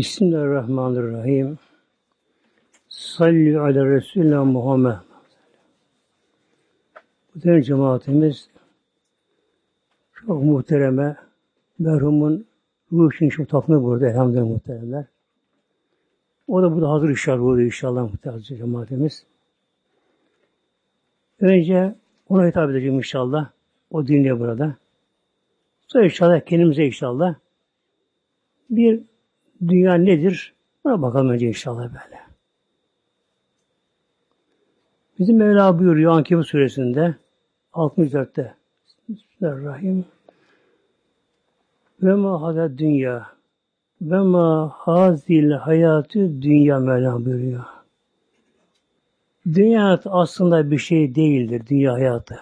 Bismillahirrahmanirrahim. Salli ala Resulüne Muhammed. Muhterem cemaatimiz çok muhtereme merhumun ruh için çok tatlı burada elhamdülillah muhteremler. O da burada hazır inşallah burada inşallah muhterem cemaatimiz. Önce ona hitap edeceğim inşallah. O dinle burada. Sonra inşallah kendimize inşallah bir dünya nedir? Buna bakalım önce inşallah böyle. Bizim Mevla buyuruyor Ankebut suresinde 64'te Bismillahirrahmanirrahim ve ma hada dünya ve ma hazil hayatı dünya Mevla buyuruyor. Dünya aslında bir şey değildir, dünya hayatı.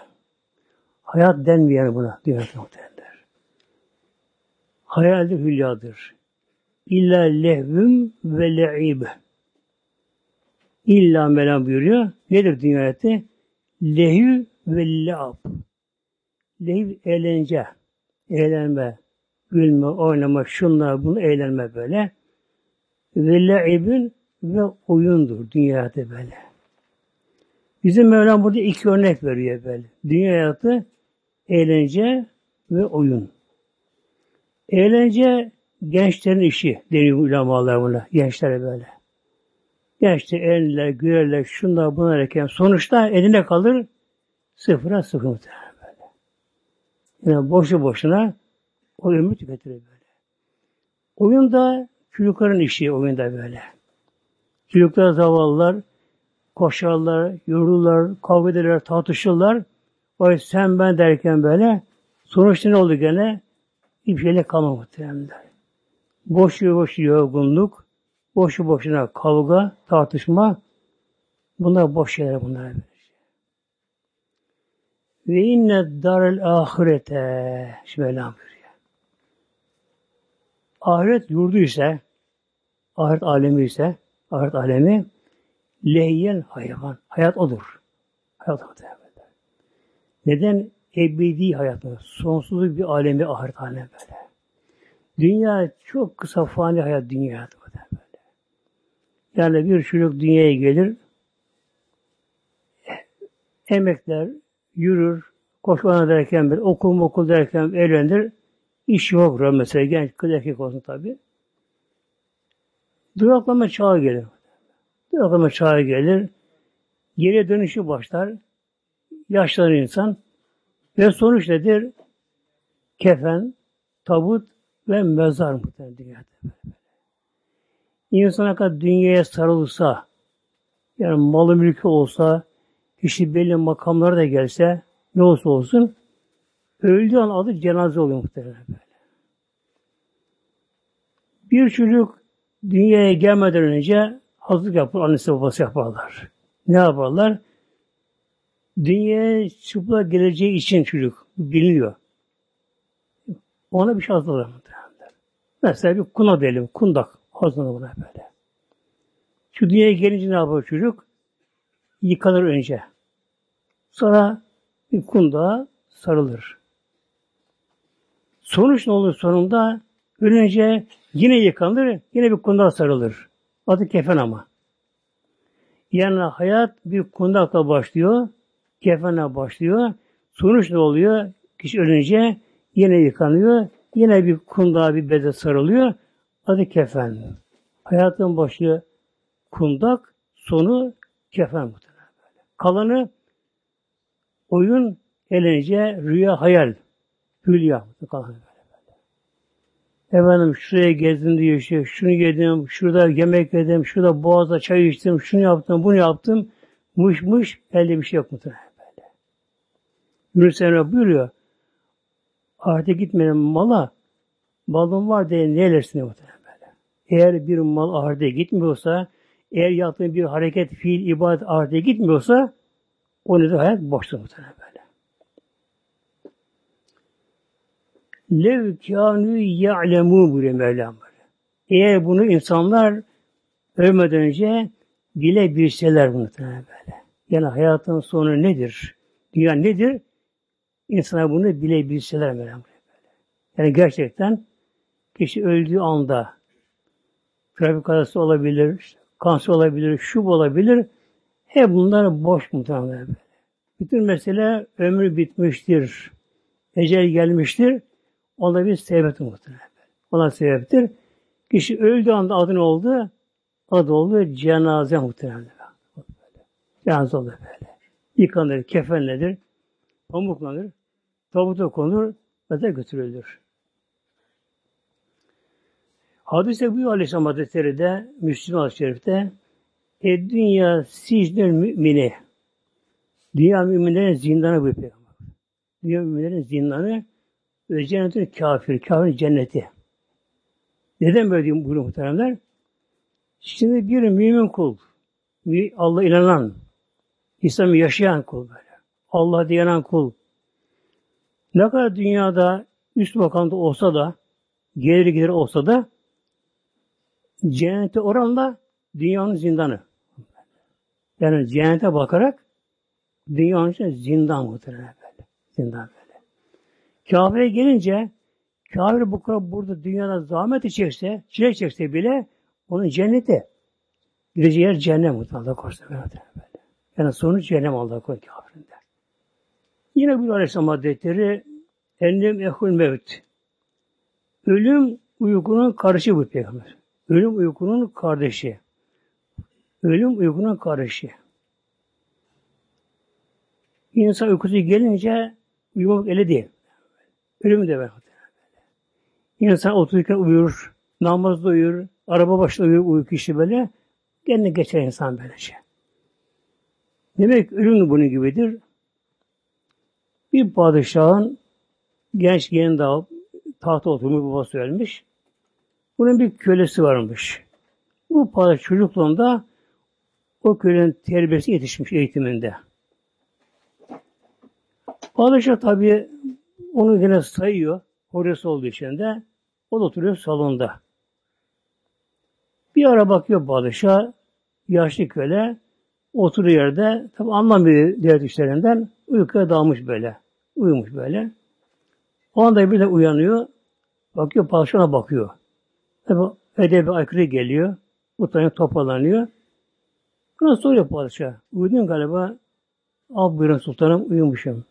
Hayat denmeyen buna, dünya muhtemelenler. Hayaldir, hülyadır. İlla lehvüm ve le'ib. İlla Mevlam buyuruyor. Nedir dünya hayatı? Lehü ve le'ab. Lehiv eğlence, eğlenme, gülme, oynama, şunlar, bunu eğlenme böyle. Ve le'ibün ve oyundur dünya hayatı böyle. Bizim Mevlam burada iki örnek veriyor böyle. Dünya hayatı eğlence ve oyun. Eğlence gençlerin işi deniyor ulamalar buna. Gençlere böyle. Gençler eğlenirler, gülerler, şunlar bunlar erken. Sonuçta eline kalır sıfıra sıfır muhtemelen böyle. Yani boşu boşuna o ömür tüketilir böyle. Oyun da çocukların işi oyunda böyle. Çocuklar zavallılar koşarlar, yorulurlar, kavga ederler, tartışırlar. O sen ben derken böyle sonuçta ne oldu gene? Hiçbir şeyle kalmadı muhtemelen. Boş boş yorgunluk, boşu boşuna kavga, tartışma bunlar boş şeyler bunlar. Ve inne darel ahirete şimdi Mevlam buyuruyor. Ahiret yurdu ise ahiret alemi ise ahiret alemi lehyen hayvan. Hayat odur. Hayat odur. Neden? Ebedi hayat mı? Sonsuzluk bir alemi ahiret alemi böyle. Dünya çok kısa fani hayat dünya böyle. Yani bir çocuk dünyaya gelir, emekler, yürür, koşmana derken bir okul okul derken evlenir, iş yok mesela genç kız erkek olsun tabi. Duraklama çağı gelir. Duraklama çağı gelir, geriye dönüşü başlar, yaşlanır insan ve sonuç nedir? Kefen, tabut ve mezar muhtemelen dünyada. İnsan kadar dünyaya sarılsa, yani malı mülkü olsa, kişi belli makamlara da gelse, ne olsa olsun, öldüğü an adı cenaze oluyor muhtemelen böyle. Bir çocuk dünyaya gelmeden önce hazırlık yapar, annesi babası yaparlar. Ne yaparlar? Dünyaya çıplak geleceği için çocuk biliniyor. Ona bir şey hazırlar Mesela bir kuna diyelim, kundak. Hazırlanır buna böyle. Şu dünyaya gelince ne yapar çocuk? Yıkanır önce. Sonra bir kundağa sarılır. Sonuç ne olur sonunda? Ölünce yine yıkanır, yine bir kundağa sarılır. Adı kefen ama. Yani hayat bir kundakla başlıyor, kefenle başlıyor. Sonuç ne oluyor? Kişi ölünce yine yıkanıyor, Yine bir kundağa bir beze sarılıyor. Adı kefen. Hayatın başı kundak, sonu kefen muhtemelen. Kalanı oyun, eğlence, rüya, hayal. Hülya. Kalanı. Efendim şuraya gezdim diyor işte, şunu yedim, şurada yemek yedim, şurada boğazda çay içtim, şunu yaptım, bunu yaptım. Mış mış, elde bir şey yok muhtemelen böyle. Yunus Emre buyuruyor, ahirete gitmeyen mala malın var diye ne edersin muhtemelen böyle. Eğer bir mal ahirete gitmiyorsa, eğer yaptığın bir hareket, fiil, ibadet ahirete gitmiyorsa o nedir? Hayat boştur muhtemelen böyle. Lev kânû ya'lemû buyuruyor Mevlam böyle. Eğer bunu insanlar ölmeden önce bile bilseler muhtemelen böyle. Yani hayatın sonu nedir? Dünya nedir? İnsanlar bunu bile bilseler Mevlam. Yani gerçekten kişi öldüğü anda trafik kazası olabilir, kanser olabilir, şu olabilir. Hep bunlar boş muhtemelen böyle. Bütün mesele ömrü bitmiştir. Ecel gelmiştir. Ona bir sebeptir muhtemelen. Ona sebeptir. Kişi öldüğü anda adı ne oldu? Adı oldu cenaze muhtemelen. Cenaze oldu böyle. Yıkanır, kefenlenir, pamuklanır, tabuta konur ve de götürülür. Hadise bu Aleyhisselam Hazretleri de Müslüman Hadis-i Şerif'te e dünya sicnül mümini Dünya müminlerin zindanı bu peygamber. Dünya müminlerin zindanı ve cennetin kafir, kafir cenneti. Neden böyle diyeyim buyuruyor muhteremler? Şimdi bir mümin kul, Allah inanan, İslam'ı yaşayan kul böyle. Allah diyen kul. Ne kadar dünyada üst makamda olsa da, gelir gider olsa da, cennete oranla dünyanın zindanı. Yani cennete bakarak dünyanın içinde zindan muhtemelen böyle. Zindan böyle. Kabe'ye gelince Kabe bu kadar burada dünyada zahmet çekse, çile çekse bile onun cenneti. Gideceği yer cennet muhtemelen böyle. Yani sonuç cehennem Allah korusun kafirinde. Yine bu Aleyhisselam Hazretleri ennem ehul mevt. Ölüm uykunun kardeşi bu peygamber. Ölüm uykunun kardeşi. Ölüm uykunun kardeşi. İnsan uykusu gelince uyumak eli değil. Ölüm de var. İnsan otururken uyur, namazda uyur, araba başında uyur, uyku işi böyle. Kendine geçer insan böylece. Demek ölüm bunun gibidir. Bir padişahın genç gelin daha tahta oturmuş babası ölmüş. Bunun bir kölesi varmış. Bu padişah çocukluğunda o kölenin terbiyesi yetişmiş eğitiminde. Padişah tabi onu yine sayıyor. Hocası olduğu için de o da oturuyor salonda. Bir ara bakıyor padişah, yaşlı köle, oturuyor yerde, tabi anlamıyor diğer işlerinden, uykuya dalmış böyle. Uyumuş böyle. O anda bir de uyanıyor, bakıyor padişahına bakıyor. Tabi edebi aykırı geliyor, utanıyor, toparlanıyor. Buna soruyor padişah, uyudun galiba, al buyurun sultanım, uyumuşum.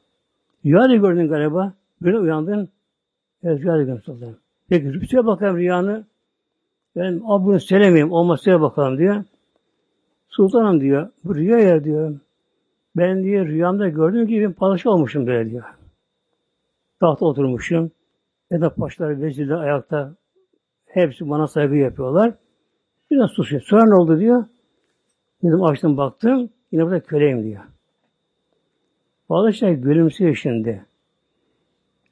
Rüya da gördün galiba. Böyle uyandın. Evet rüya da gördüm sultanım. Peki rüya bakalım rüyanı. Ben abi bunu söylemeyeyim. Olmaz bakalım diyor. Sultanım diyor. Bu rüya ya diyor. Ben diye rüyamda gördüğüm gibi padişah olmuşum böyle diyor. Tahta oturmuşum. Ya da paşalar, vezirler ayakta. Hepsi bana saygı yapıyorlar. Biraz susuyor. Sonra ne oldu diyor. Dedim açtım baktım. Yine burada köleyim diyor. Padişah gülümsüyor şimdi.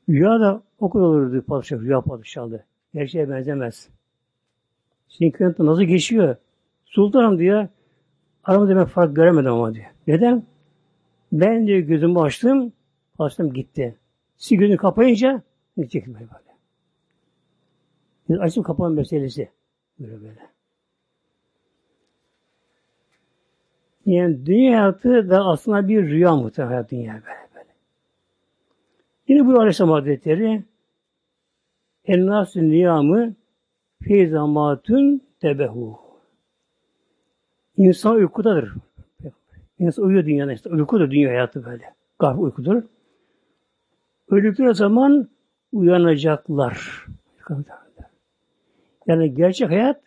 Rüya da o kadar olurdu padişah, rüya padişahı. Gerçeğe benzemez. Şimdi nasıl geçiyor? Sultanım diyor, aramızda ben fark göremedim ama diyor. Neden? Ben diyor gözümü açtım, açtım gitti. Siz gözünü kapayınca gidecek böyle böyle. Yani açım kapan meselesi. Böyle böyle. Yani dünya hayatı da aslında bir rüya muhtemelen dünya böyle böyle. Yine bu Aleyhisselam Hazretleri Ennâsü niyamı feyzamatün tebehu. İnsan uykudadır. İnsan uyuyor dünyada işte. Uyku da dünya hayatı böyle. Gafil uykudur. Öldükleri zaman uyanacaklar. Yani gerçek hayat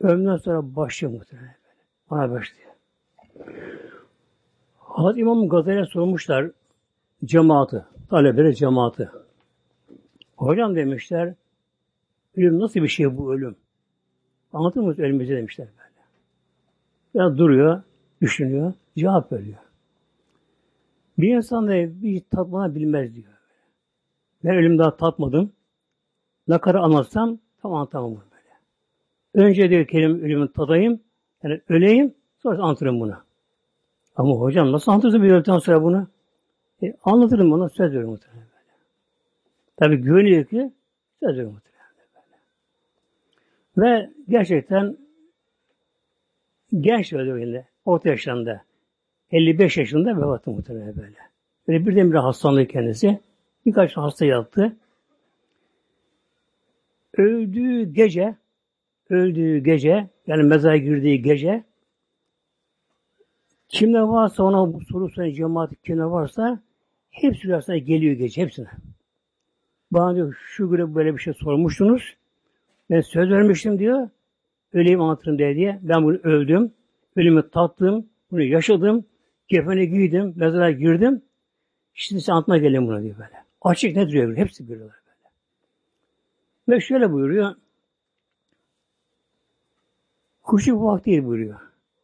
ömründen sonra başlıyor muhtemelen. Ona başlıyor. Hazreti İmam Gazali'ye sormuşlar cemaati, talebeleri cemaati. Hocam demişler, ölüm nasıl bir şey bu ölüm? Anlatır mısınız ölümümüzü demişler böyle. Biraz duruyor, düşünüyor, cevap veriyor. Bir insan da bir tatmana bilmez diyor. Ben ölüm daha tatmadım. Ne kadar anlatsam tam anlatamam böyle. Önce diyor kelime ölümü tadayım, yani öleyim, sonra anlatırım bunu. Ama hocam nasıl anlatırsın bir öldükten sonra bunu? E, anlatırım bana söz veriyorum muhtemelen böyle. Tabi güveniyor ki söz veriyorum muhtemelen böyle. Ve gerçekten genç öldüğünde, orta yaşlarında, 55 yaşında vefatı muhtemelen böyle. Böyle birdenbire hastalandı kendisi. Birkaç hasta yattı. Öldüğü gece, öldüğü gece, yani mezara girdiği gece, kimde varsa ona bu soru soran cemaat kimde varsa hepsi rüyasına geliyor gece hepsine. Bana diyor şu güne böyle bir şey sormuştunuz. Ben söz vermiştim diyor. Öleyim anlatırım diye diye. Ben bunu öldüm. Ölümü tattım. Bunu yaşadım. Kefeni giydim. Mezara girdim. Şimdi sen anlatma gelin buna diyor böyle. Açık ne duruyor? Hepsi görüyorlar böyle. Ve şöyle buyuruyor. Kuşu vakti buyuruyor.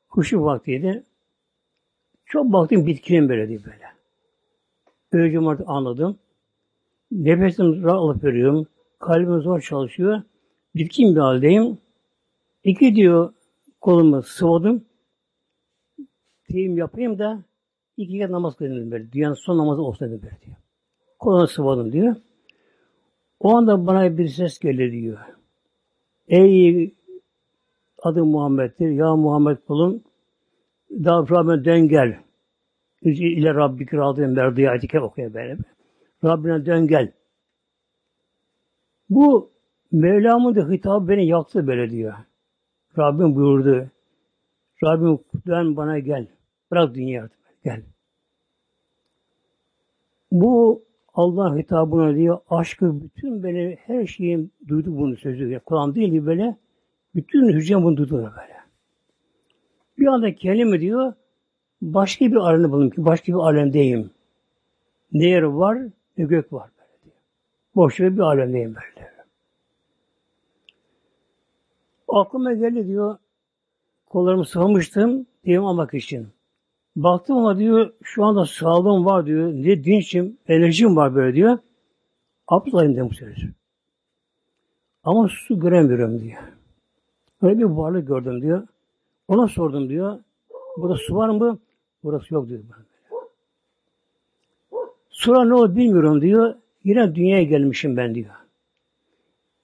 Kuşu vaktiydi. Çok baktım bitkinin böyle diye böyle. Öleceğim artık anladım. Nefesim alıp veriyorum. Kalbim zor çalışıyor. Bitkin bir haldeyim. İki diyor kolumu sıvadım. Teyim yapayım da iki kez namaz kılayım böyle. Dünyanın son namazı olsun dedim böyle diyor. Kolumu sıvadım diyor. O anda bana bir ses geldi diyor. Ey adı Muhammed'dir. Ya Muhammed kulum Rabbine dön gel. İle Rabbik radıyım merdiyatike okuyor böyle. Rabbine dön gel. Bu Mevlam'ın da hitabı beni yaktı böyle diyor. Rabbim buyurdu. Rabbim dön bana gel. Bırak dünya. Gel. Bu Allah hitabına diyor aşkı bütün beni her şeyim duydu bunu sözü. Yani Kur'an değil ki böyle bütün hücrem bunu duydu böyle. Bir anda kelime diyor başka bir alemde bulundum ki başka bir alemdeyim. Ne yer var ne gök var böyle diyor. Boş bir alemdeyim böyle. Aklıma geldi diyor kollarımı sıvamıştım diyem almak için. Baktım ama diyor şu anda sağlığım var diyor. Ne dinçim, enerjim var böyle diyor. Abdest alayım sefer. Ama su göremiyorum diyor. Böyle bir varlık gördüm diyor. Ona sordum diyor. Burada su var mı? Burası yok diyor. Sonra ne oldu bilmiyorum diyor. Yine dünyaya gelmişim ben diyor.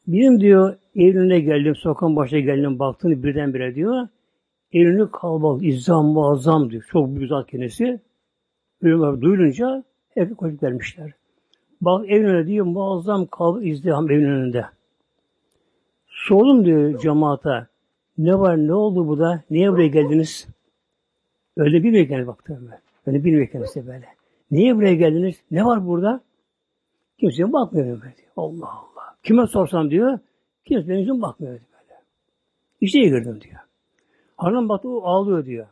Benim diyor evine geldim, sokağın başına geldim, baktım birdenbire diyor. Evini kalabalık, izzam muazzam diyor. Çok büyük zat kendisi. Ölüm duyulunca hep koşup gelmişler. Bak evine diyor muazzam kalabalık izdiham evin önünde. Sordum diyor cemaata. Ne var ne oldu bu da? Niye buraya geldiniz? Öyle bilmiyor baktım ben. Öyle bilmiyor kendisi böyle. Niye buraya geldiniz? Ne var burada? Kimseye bakmıyor böyle. Allah Allah. Kime sorsam diyor, kimse benim bakmıyor böyle. İşe girdim diyor. Hanım baktı o ağlıyor diyor.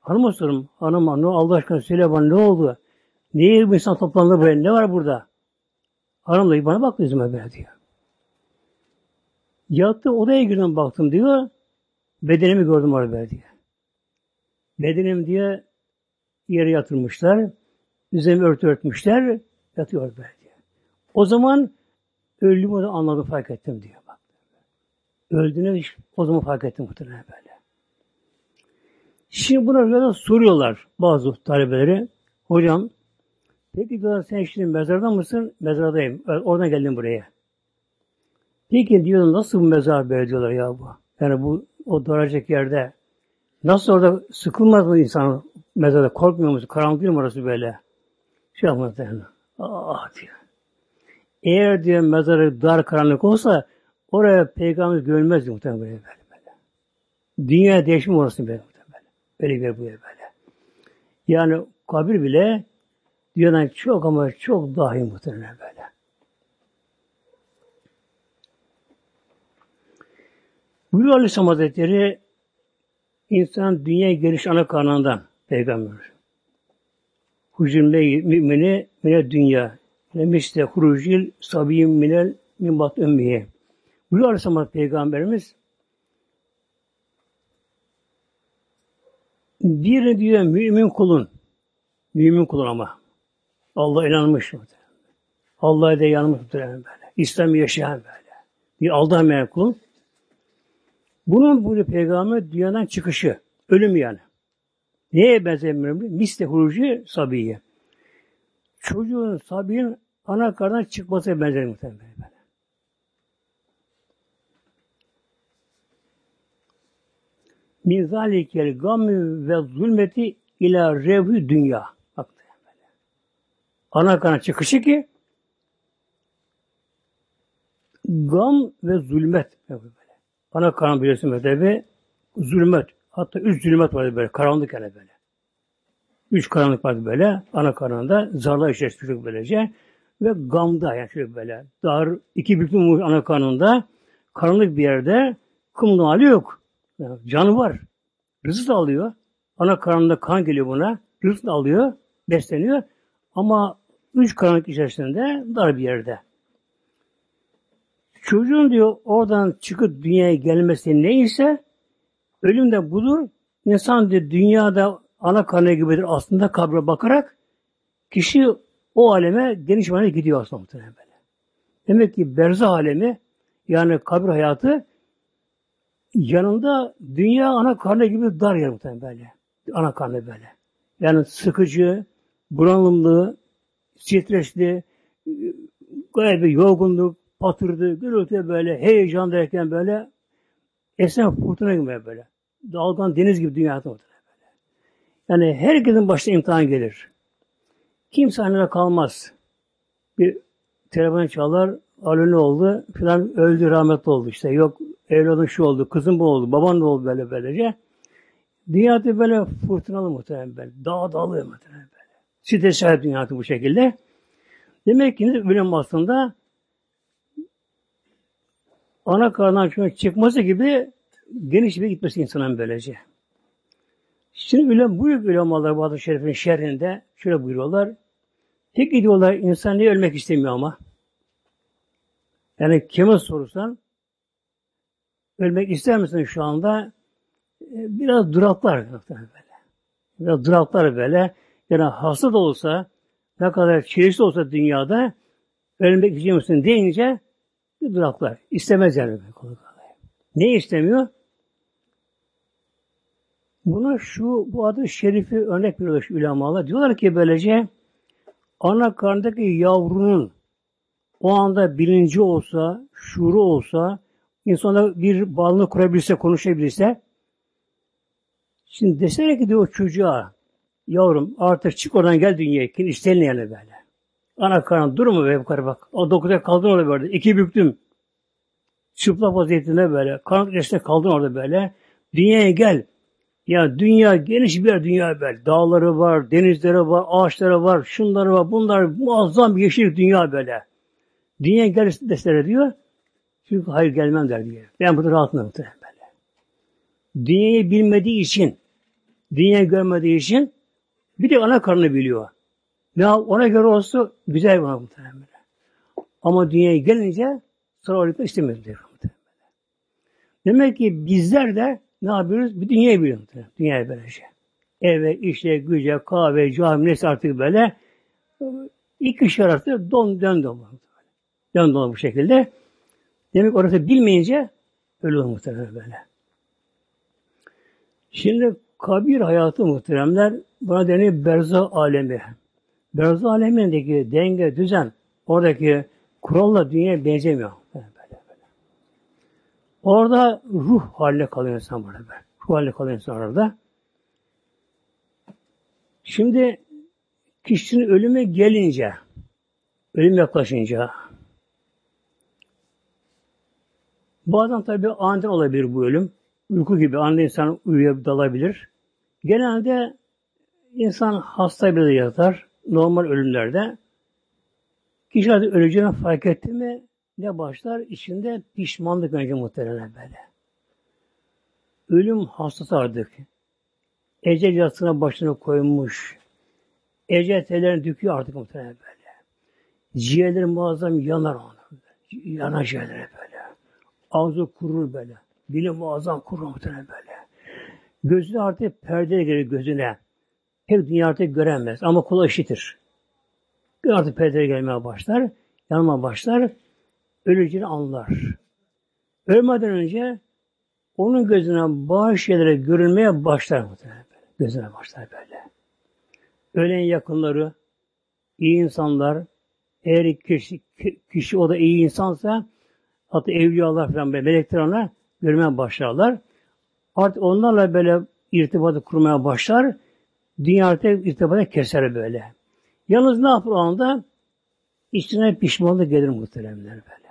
Hanıma sorum, hanıma ne Allah aşkına söyle bana ne oldu? Niye bu insan toplandı buraya? Ne var burada? Hanım da bana baktı yüzüme böyle diyor. Yattı odaya girdim baktım diyor. Bedenimi gördüm orada diyor. Bedenim diye yere yatırmışlar. Üzerime örtü örtmüşler. Yatıyor böyle diyor. O zaman öldüğümü de anladım fark ettim diyor. Bak. Öldüğünü o zaman fark ettim muhtemelen böyle. Şimdi buna rüyada soruyorlar bazı talebeleri. Hocam peki diyorlar sen şimdi mezarda mısın? Mezardayım. Oradan geldim buraya. Peki diyorum nasıl bu mezar böyle diyorlar ya bu. Yani bu o daracık yerde nasıl orada sıkılmaz mı insan mezarda korkmuyor musun? Karanlık değil mi orası böyle? Şey yapmaz yani. Ah diyor. Eğer diyor mezarı dar karanlık olsa oraya peygamber görmezdi muhtemelen böyle böyle. böyle. Dünya değişimi orası böyle Böyle bir bu böyle. Yani kabir bile dünyadan çok ama çok dahi muhtemelen böyle. Buyuruyor Aleyhisselam Hazretleri insan dünya geliş ana karnından peygamber. Hucumle mümini mine dünya. Misle hurucil sabiyim minel min bat ümmiye. Buyuruyor Aleyhisselam Peygamberimiz bir diyor mümin kulun mümin kulun ama Allah inanmış Allah'a da yanmış böyle. İslam yaşayan böyle. Bir aldamayan kulun bunun bu peygamber dünyadan çıkışı, ölüm yani. Neye benzemiyor? Misle hurucu sabiye. Çocuğun, sabiyin ana karnından çıkması benzer muhtemelen Min zalikel gamü ve zulmeti ila revhü dünya. Bak. Ana karnına çıkışı ki gam ve zulmet. Böyle. ana karanlık biliyorsun mezhebi zulmet. Hatta üç zulmet vardı böyle. Karanlık yani böyle. Üç karanlık vardı böyle. Ana karanlığında zarlar içerisinde çocuk böylece. Ve gamda yani şöyle böyle. Dar iki büklüm ana karanlığında karanlık bir yerde kumlu hali yok. Yani canı var. Rızık da alıyor. Ana karnında kan geliyor buna. Rızık da alıyor. Besleniyor. Ama üç karanlık içerisinde dar bir yerde. Çocuğun diyor oradan çıkıp dünyaya gelmesi neyse ölüm de budur. İnsan diyor dünyada ana karnı gibidir aslında kabre bakarak kişi o aleme geniş manaya gidiyor aslında muhtemelen. Demek ki berzah alemi yani kabir hayatı yanında dünya ana karnı gibi dar yer muhtemelen böyle. Ana karnı böyle. Yani sıkıcı, bunalımlı, stresli, gayet bir yorgunluk, patırdı, gürültü böyle, heyecan derken böyle esen fırtına gibi böyle. Dalgan deniz gibi dünya böyle. Yani herkesin başına imtihan gelir. Kimse annede kalmaz. Bir telefon çalar, alo ne oldu? Filan öldü, rahmetli oldu işte. Yok evladın şu oldu, kızın bu oldu, baban ne oldu böyle böylece. Dünyada böyle fırtınalı muhtemelen böyle. Dağ dağılıyor muhtemelen böyle. Stres sahip dünyada bu şekilde. Demek ki ölüm aslında ana karnından çıkması gibi geniş bir gitmesi insanın böylece. Şimdi ölüm, büyük ulemalar bazı şerifin şerrinde şöyle buyuruyorlar. Tek gidiyorlar insan niye ölmek istemiyor ama. Yani kime sorursan ölmek ister misin şu anda? E, biraz duraklar böyle. Biraz duraklar böyle. Yani hasta da olsa ne kadar çeşitli olsa dünyada ölmek istiyor musun deyince bir duraklar. İstemez yani. Ne istemiyor? Buna şu, bu adı şerifi örnek veriyorlar şu ulemalar. Diyorlar ki böylece ana karnındaki yavrunun o anda bilinci olsa, şuuru olsa, insana bir bağlılık kurabilse, konuşabilse, şimdi desene ki diyor çocuğa, yavrum artık çık oradan gel dünyaya, kim isteyin yani böyle. Ana karnı durumu be yukarı bak. O dokuzda kaldın orada böyle. İki büktüm. Çıplak vaziyetinde böyle. Karanlık içinde kaldın orada böyle. Dünyaya gel. Ya dünya geniş bir yer dünya böyle. Dağları var, denizleri var, ağaçları var, şunları var, bunlar muazzam bir yeşil dünya böyle. Dünya gel deseler diyor. Çünkü hayır gelmem der diyor. Ben burada rahatım böyle. Dünyayı bilmediği için, dünyayı görmediği için bir de ana karnını biliyor. Ya ona göre olsa güzel bir muhtemelen böyle. Ama dünyaya gelince sonra orada istemez diyor. Demek ki bizler de ne yapıyoruz? Bir dünyayı biliyoruz. Dünyayı böylece. Eve, işe, güce, kahve, cami, neyse artık böyle iki kişi arası don dön don. Dön don bu şekilde. Demek orası bilmeyince öyle olur muhtemelen böyle. Şimdi kabir hayatı muhteremler buna deniyor berza alemi. Berza alemindeki denge, düzen, oradaki kuralla dünyaya benzemiyor. Orada ruh haline kalıyor insan burada. Ruh haline kalıyor insan orada. Şimdi kişinin ölümü gelince, ölüm yaklaşınca, bazen tabi aniden olabilir bu ölüm. Uyku gibi anında insan uyuyup dalabilir. Genelde insan hasta bir yatar. Normal ölümlerde. Kişi öleceğini fark etti mi ne başlar? İçinde pişmanlık önce muhtemelen böyle. Ölüm hastası artık. Ecel yastığına başını koymuş. Ecel tellerini döküyor artık muhtemelen böyle. Ciğerleri muazzam yanar onu. Yanar ciğerleri böyle. Ağzı kurur böyle. Dili muazzam kurur muhtemelen böyle. Gözüne artık perde gelir gözüne. Pek dünya artık göremez ama kulağı işitir. Artık perde gelmeye başlar. Yanma başlar öleceğini anlar. Ölmeden önce onun gözüne bazı şeylere görünmeye başlar muhtemelen. Gözüne başlar böyle. Ölen yakınları, iyi insanlar, eğer kişi, kişi o da iyi insansa hatta evliyalar falan böyle melekler ona görmeye başlarlar. Artık onlarla böyle irtibatı kurmaya başlar. Dünya artık irtibatı keser böyle. Yalnız ne yapar o anda? İçine pişmanlık gelir muhteremler böyle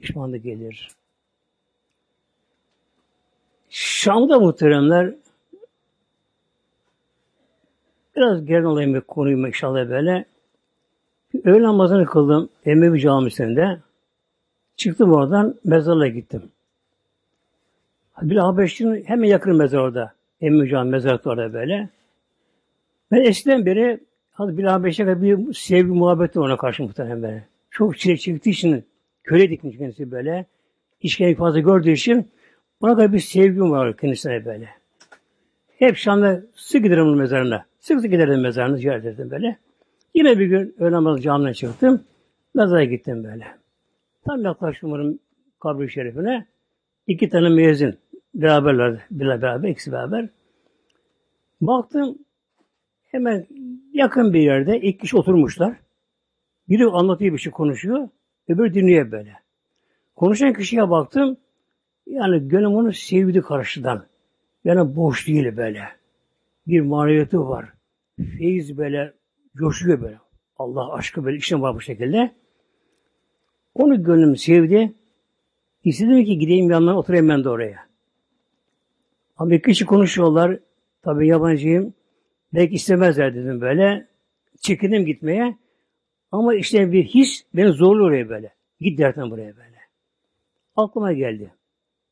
pişmanlık gelir. Şam'da muhteremler biraz geri alayım bir konuyu inşallah böyle. Öğle namazını kıldım Emevi Camisi'nde. Çıktım oradan mezarla gittim. Bir Habeşli'nin hemen yakın mezar orada. Emevi Camii mezarı orada böyle. Ben eskiden beri Hadi bir Habeşli'ye bir sevgi muhabbeti ona karşı muhtemelen böyle. Çok çile çektiği için köle dikmiş kendisi böyle. İşkence fazla gördüğü için ona da bir sevgim var kendisine böyle. Hep Şam'da sık giderim mezarına. Sık sık giderdim mezarını ziyaret ederdim böyle. Yine bir gün öğlen namazı camiden çıktım. Mezara gittim böyle. Tam yaklaştım onun kabri şerifine. İki tane müezzin beraberlerdi. Beraber, beraber, ikisi beraber. Baktım hemen yakın bir yerde iki kişi oturmuşlar. Biri anlatıyor bir şey konuşuyor. Öbürü dinliyor böyle. Konuşan kişiye baktım. Yani gönlüm onu sevdi karşıdan. Yani boş değil böyle. Bir maneviyatı var. Feyiz böyle coşuyor böyle. Allah aşkı böyle içine var bu şekilde. Onu gönlüm sevdi. İstedim ki gideyim yanına oturayım ben de oraya. Ama iki kişi konuşuyorlar. Tabii yabancıyım. Belki istemezler dedim böyle. Çekindim gitmeye. Ama işte bir his beni zorluyor oraya böyle. Git derken buraya böyle. Aklıma geldi.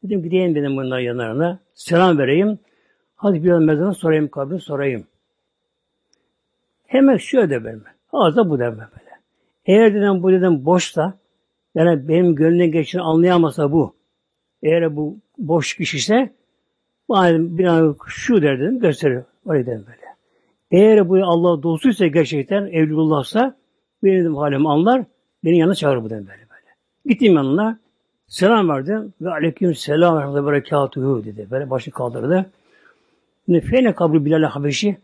Dedim gideyim dedim bunların yanlarına. Selam vereyim. Hadi bir mezarına sorayım kabrini sorayım. Hemen şöyle de benim. Ağızda bu demem böyle. Eğer dedim bu dedim boşsa yani benim gönlüne geçini anlayamasa bu. Eğer bu boş kişiyse bana bir an şu der dedim gösteriyor. Öyle dedim böyle. Eğer bu Allah dostuysa gerçekten evlulullahsa benim halim anlar. Beni yanına çağırır bu dedim böyle böyle. Gittim yanına. Selam verdim. Ve aleyküm selam ve berekatuhu dedi. Böyle başı kaldırdı. Şimdi feyne kabri Bilal Habeşi.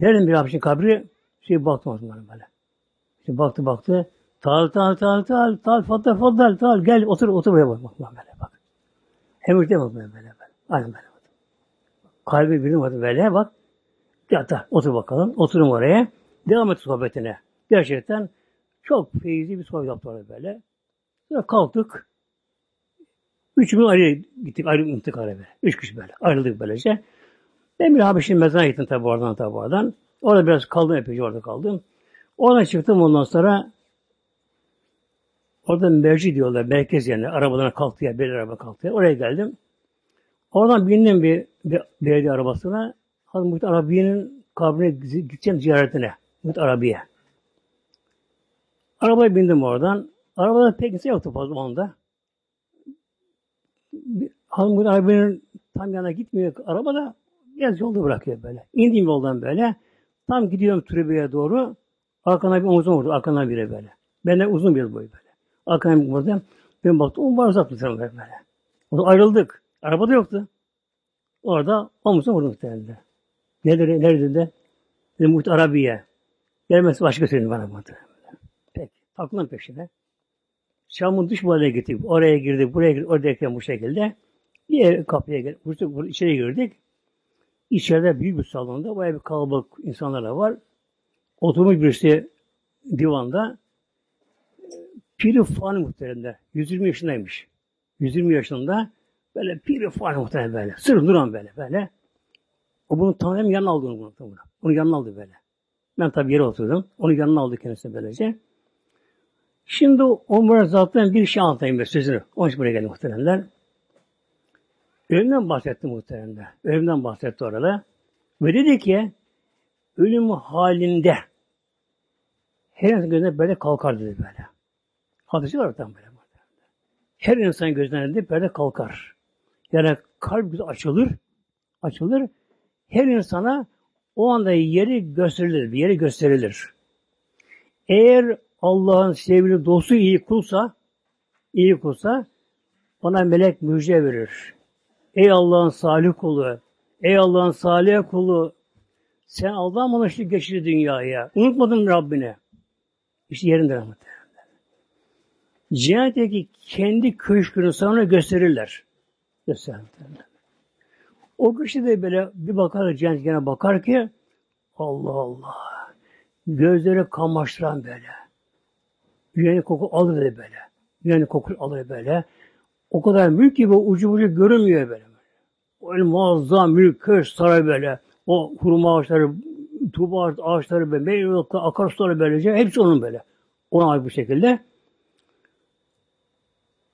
Nereden bir Habeşi kabri? Şey baktım böyle. Şimdi baktı baktı. Tal tal tal tal tal faddal faddal tal gel otur otur buraya bak bak böyle bak. Hem ürte bak böyle böyle. Aynen böyle. Kalbi birine bak böyle bak. Yata otur bakalım. Oturun oraya. Devam et sohbetine. Gerçekten çok feyizli bir sohbet yaptılar böyle. Sonra kalktık. Üç gün ayrı gittik. Ayrı gittik araya böyle. Üç kişi böyle. Ayrıldık böylece. Ben bir Habeş'in mezarına gittim tabi oradan tabi oradan. Orada biraz kaldım epeyce orada kaldım. Oradan çıktım ondan sonra orada merci diyorlar. Merkez yani. Arabalarına kalktı ya. Bir araba kalktı ya. Oraya geldim. Oradan bindim bir, bir belediye arabasına. Hazreti Muhit Arabiye'nin kabrine gideceğim ziyaretine. Muhit Arabiye. Arabaya bindim oradan. Arabada pek kimse yoktu fazla onda. Hazreti Muhit Arabiye'nin tam yana gitmiyor arabada. Biraz yolda bırakıyor böyle. İndiğim yoldan böyle. Tam gidiyorum tribüye doğru. Arkana bir omuzum vurdu. Arkana biri böyle. Benden uzun bir boy böyle. Arkana bir vurdu. Ben baktım. Omuz uzattı böyle. O da ayrıldık. Arabada yoktu. Orada omuzuna vurdu muhtemelen. Nedir, nerede de? Dedim Muhit Arabiye. Gelmesi başka söyledi bana bunu. Peki. Aklım peşine. Şam'ın dış mahalleye gittik. Oraya girdik, buraya girdik, oradayken bu şekilde. Bir yer, kapıya geldik, buraya, içeri girdik. İçeride büyük bir salonda bayağı bir kalabalık insanlar da var. Oturmuş birisi divanda. Piri Fani muhteremde. 120 yaşındaymış. 120 yaşında böyle Piri Fani muhterem böyle. Sırf duran böyle böyle. O bunu tanıyan yanına aldı onu. Bunu. Onu yanına aldı böyle. Ben tabii yere oturdum. Onu yanına aldı kendisine böylece. Şimdi Ömer zaten bir şey anlatayım ben sözünü. Onun için buraya geldi muhteremler. Ölümden bahsetti muhteremler. Ölümden bahsetti orada. Ve dedi ki ölüm halinde her gözüne böyle kalkar dedi böyle. Hadisi var tam böyle. Her insan gözüne böyle kalkar. Yani kalp açılır, açılır her insana o anda yeri gösterilir, bir yeri gösterilir. Eğer Allah'ın sevgili dostu iyi kulsa, iyi kulsa ona melek müjde verir. Ey Allah'ın salih kulu, ey Allah'ın salih kulu, sen Allah'ın anlaştık geçti dünyaya. Unutmadın Rabbini. İşte yerinde rahmetler. Cennetteki kendi köşkünü sana gösterirler. Gösterirler. O kişi de böyle bir bakar cennet gene bakar ki Allah Allah. Gözleri kamaştıran böyle. Yüreğini koku alır böyle. Yüreğini koku alır böyle. O kadar ki bu ucu ucu görünmüyor böyle. öyle muazzam mülköş saray böyle. O hurma ağaçları, tuğba ağaçları meyve akarsuları böylece. Hepsi onun böyle. Ona ait bu şekilde.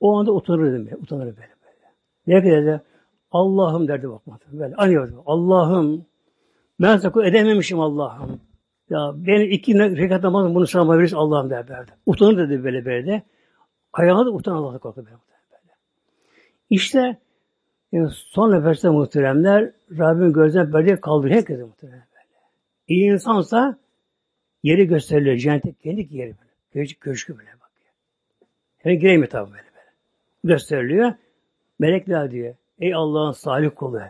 O anda utanır dedim. Utanır böyle böyle. Ne kadar Allah'ım derdi bakmadı. Böyle anıyor. Allah'ım ben sakın edememişim Allah'ım. Ya benim iki rekat namazım bunu sana verirse Allah'ım der derdi. Utanır dedi böyle böyle de. Ayağına da utan Allah'a korku böyle. İşte yani son nefeste muhteremler Rabbim gözden perde kaldırıyor herkese muhteremler böyle. İyi insansa yeri gösteriliyor. Cennette kendi yeri böyle. Köşkü, böyle bakıyor. Hemen gireyim tabi böyle böyle. Gösteriliyor. Melekler diyor. Ey Allah'ın salih kulu.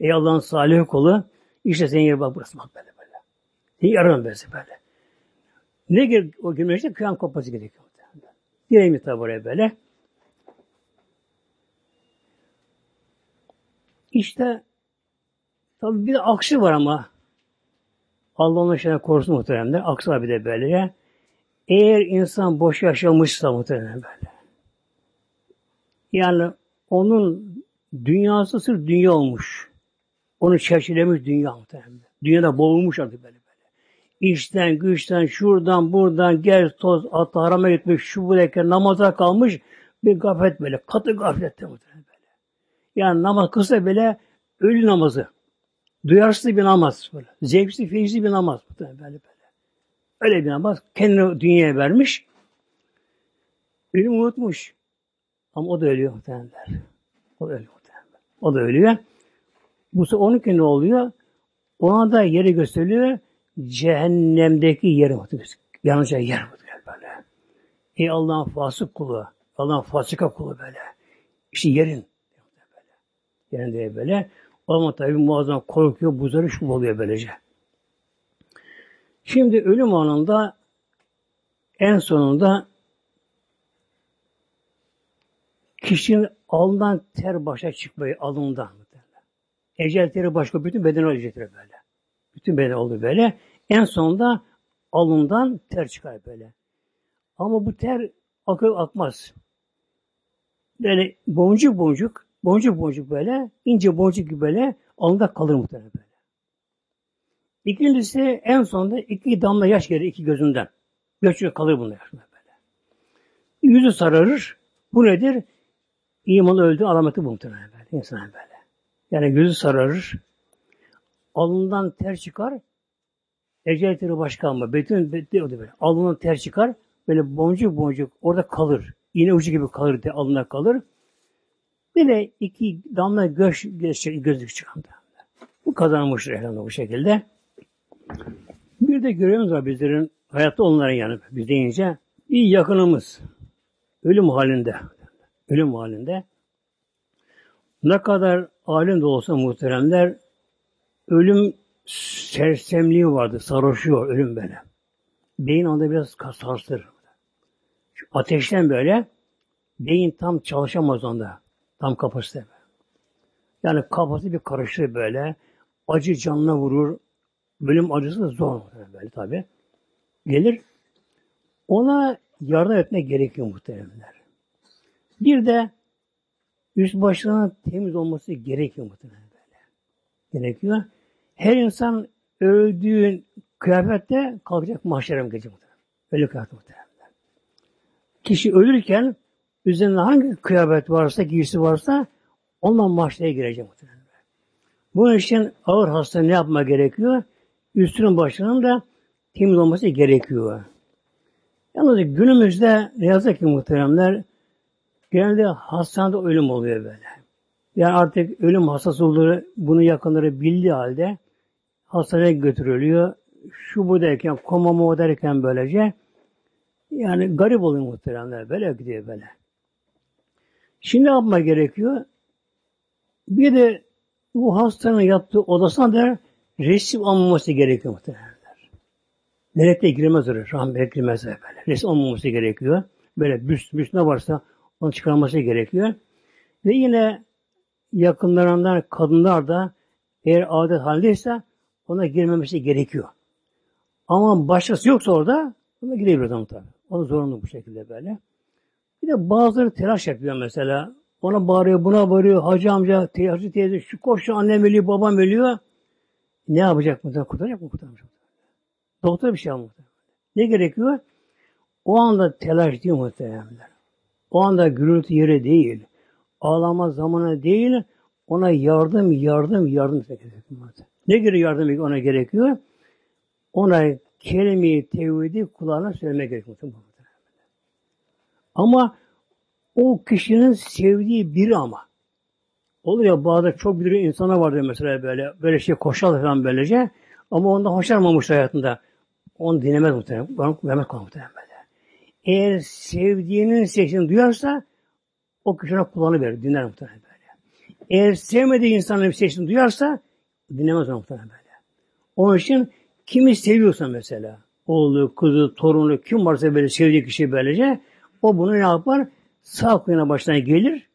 Ey Allah'ın salih kulu. İşte senin yeri bak burası bak böyle böyle. Seni yararım böyle böyle. Ne gir o girmeyecek kıyam kopması gerekiyor. Gireyim tabi oraya böyle. İşte tabi bir de aksi var ama Allah'ın aşkına korusun muhteremler. Aksi var bir de böyle. Eğer insan boş yaşamışsa muhterem böyle. Yani onun dünyası sırf dünya olmuş. Onu çerçevelemiş dünya muhterem. Dünyada boğulmuş artık böyle böyle. İşten, güçten, şuradan, buradan, gel, toz, atla, harama gitmiş, şu bu derken namaza kalmış bir gaflet böyle. Katı gaflette muhterem böyle. Yani namaz kısa bile ölü namazı. Duyarsız bir namaz böyle. Zevksiz, feyizli bir namaz muhterem böyle böyle. Öyle bir namaz. Kendini dünyaya vermiş. Ölüm unutmuş. Ama o da ölüyor muhtemelenler. O da ölüyor muhtemelen. O da ölüyor. Bu sefer onun ne oluyor? Ona da yeri gösteriliyor. Cehennemdeki yeri muhtemelen. Yanacağı yer muhtemelen böyle. Ey Allah'ın fasık kulu. Allah'ın fasıka kulu böyle. İşte yerin. Böyle. Yerin diye böyle. O zaman tabi muazzam korkuyor, buzları şu oluyor böylece. Şimdi ölüm anında en sonunda kişinin alnından ter başa çıkmayı alnından. Ecel teri başka bütün beden ölecektir böyle. Bütün beden oldu böyle. En sonunda alnından ter çıkar böyle. Ama bu ter akıp akmaz. Böyle boncuk boncuk, boncuk boncuk böyle, ince boncuk gibi böyle alnında kalır muhtemelen böyle. İkincisi en sonunda iki damla yaş gelir iki gözünden. Göçüyor kalır bunlar böyle. Yüzü sararır. Bu nedir? İmanı öldü alameti bu muhtemelen böyle. İnsan böyle. Yani gözü sararır. Alnından ter çıkar. Ecel teri başka ama. Bütün böyle. Alnından ter çıkar. Böyle boncuk boncuk orada kalır. İğne ucu gibi kalır de alnına kalır. Bir de iki damla göz, göz gözlük çıkan Bu kazanmıştır elhamdülillah bu şekilde. Bir de görevimiz var bizlerin hayatta onların yanı biz deyince bir yakınımız ölüm halinde ölüm halinde ne kadar alim de olsa muhteremler ölüm sersemliği vardı. Sarhoşuyor ölüm böyle. Beyin anda biraz sarsır. Ateşten böyle beyin tam çalışamaz onda. Tam kapasite. Yani kafası bir karıştır böyle. Acı canına vurur. Bölüm acısı da zor böyle tabi. Gelir. Ona yardım etmek gerekiyor muhteremler. Bir de üst başlarının temiz olması gerekiyor muhtemelen böyle. Gerekiyor. Her insan öldüğün kıyafette kalkacak mahşere mi gelecek muhtemelen. Öyle kıyafet muhtemelen. Kişi ölürken üzerinde hangi kıyafet varsa, giysi varsa ondan mahşere girecek muhtemelen. Bunun için ağır hasta ne yapma gerekiyor? Üstünün başının da temiz olması gerekiyor. Yalnız günümüzde ne yazık ki muhteremler genelde hastanede ölüm oluyor böyle. Yani artık ölüm hastası olduğunu bunu yakınları bildiği halde hastaneye götürülüyor. Şu bu derken, koma mo derken böylece yani garip oluyor muhteremler. Böyle gidiyor böyle. Şimdi ne yapma gerekiyor? Bir de bu hastanın yattığı odasına da resim almaması gerekiyor muhtemelen. Melekle girmez oraya. Rahmet girmez böyle. Resim almaması gerekiyor. Böyle büst, büst ne varsa onu çıkarması gerekiyor. Ve yine yakınlarından kadınlar da eğer adet halindeyse ona girmemesi gerekiyor. Ama başkası yoksa orada ona girebilir adam tabi. Onu zorunlu bu şekilde böyle. Bir de bazıları telaş yapıyor mesela. Ona bağırıyor, buna bağırıyor. Hacı amca, hacı teyze, şu koş annem ölüyor, babam ölüyor. Ne yapacak mı? Kurtaracak mı? Kurtaracak Doktor bir şey almadı. Ne gerekiyor? O anda telaş değil muhteremler. O anda gürültü yeri değil. Ağlama zamanı değil. Ona yardım, yardım, yardım gerekiyor. Ne göre yardım ona gerekiyor? Ona kelime-i tevhidi kulağına söylemek gerekiyor. Ama o kişinin sevdiği biri ama. Olur ya bazı çok bilir insana vardır mesela böyle böyle şey koşar falan böylece ama ondan hoşlanmamış hayatında. Onu dinlemez muhtemelen. Onu vermez muhtemelen. Eğer sevdiğinin sesini duyarsa o kişine kulağını verir. Dinler muhtemelen böyle. Eğer sevmediği insanın sesini duyarsa dinlemez muhtemelen böyle. Onun için kimi seviyorsa mesela oğlu, kızı, torunu kim varsa böyle sevdiği kişi böylece o bunu ne yapar? Sağ kuyuna başına gelir.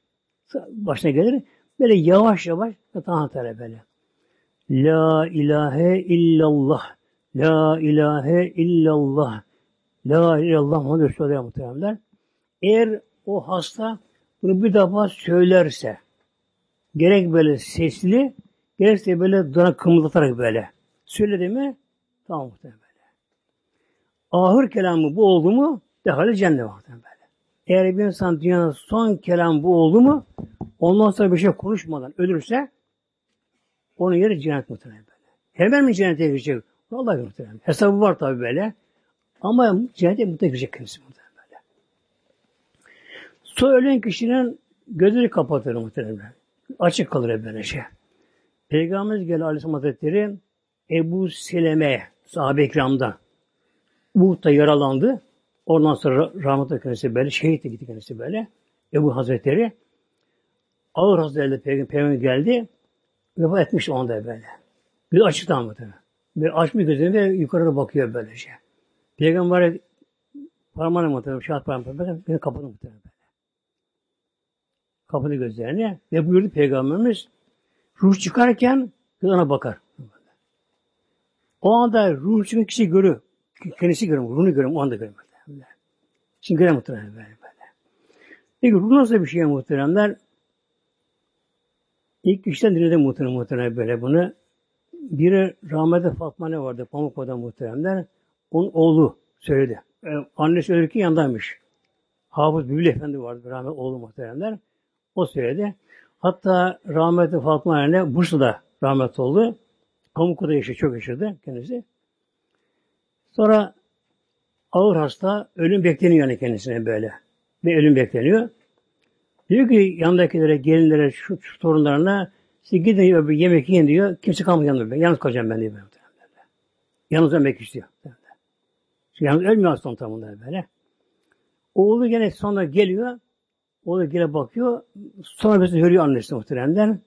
Başına gelir. Böyle yavaş yavaş tanıtır böyle. La ilahe illallah. La ilahe illallah. La illallah Muhammed Resulullah muhteremler. Eğer o hasta bunu bir defa söylerse gerek böyle sesli gerekse böyle dana kımıldatarak böyle söyledi mi tamam böyle. Ahır kelamı bu oldu mu dehali cennet muhtemelen böyle. Eğer bir insan dünyanın son kelam bu oldu mu ondan sonra bir şey konuşmadan ölürse onun yeri cennet muhtemelen böyle. Hemen mi cennete girecek? Vallahi muhtemelen. Hesabı var tabi böyle. Ama cennete mutlaka girecek kendisi muhtemelen böyle. Su ölen kişinin gözleri kapatır muhtemelen. Açık kalır böyle şey. Peygamberimiz geldi Aleyhisselam Hazretleri Ebu Seleme sahabe ikramda Uhud'da yaralandı. Ondan sonra rahmetli kendisi böyle, şehit gitti kendisi böyle. Ebu Hazretleri ağır hastalığı peygamber geldi. Vefat etmiş onda böyle. Bir açıktan mı tabi. Bir açmış gözünü ve yukarıda bakıyor böylece. Peygamber parmağını tabi, şahat parmağını mı tabi böyle. Kapadı gözlerini ve buyurdu Peygamberimiz ruh çıkarken ona bakar. O anda ruh çıkan kişi görür. Kendisi görür, ruhunu görür, o anda görür. Şimdi görür muhtemelen böyle. böyle. Peki ruh nasıl bir şey muhteremler? İlk işten dinledi muhtemelen muhtemelen böyle bunu. Biri rahmetli Fatma ne vardı Pamukova'da muhteremler. Onun oğlu söyledi. Yani annesi ölürken yanındaymış. Hafız Bülbül Efendi vardı rahmetli oğlu muhteremler. O söyledi. Hatta rahmetli Fatma anne Bursa'da rahmetli oldu. Pamukova'da yaşadı, çok yaşadı kendisi. Sonra ağır hasta, ölüm bekleniyor yani kendisine böyle. Bir ölüm bekleniyor. Diyor ki yanındakilere, gelinlere, şu, şu torunlarına siz gidin öbür yemek yiyin diyor. Kimse kalmıyor yanında. Yalnız kalacağım ben diyor. Yalnız ölmek istiyor. Yalnız ölmüyor aslında tam böyle. Oğlu gene sonra geliyor. Oğlu gene bakıyor. Sonra bir görüyor annesi muhteremden.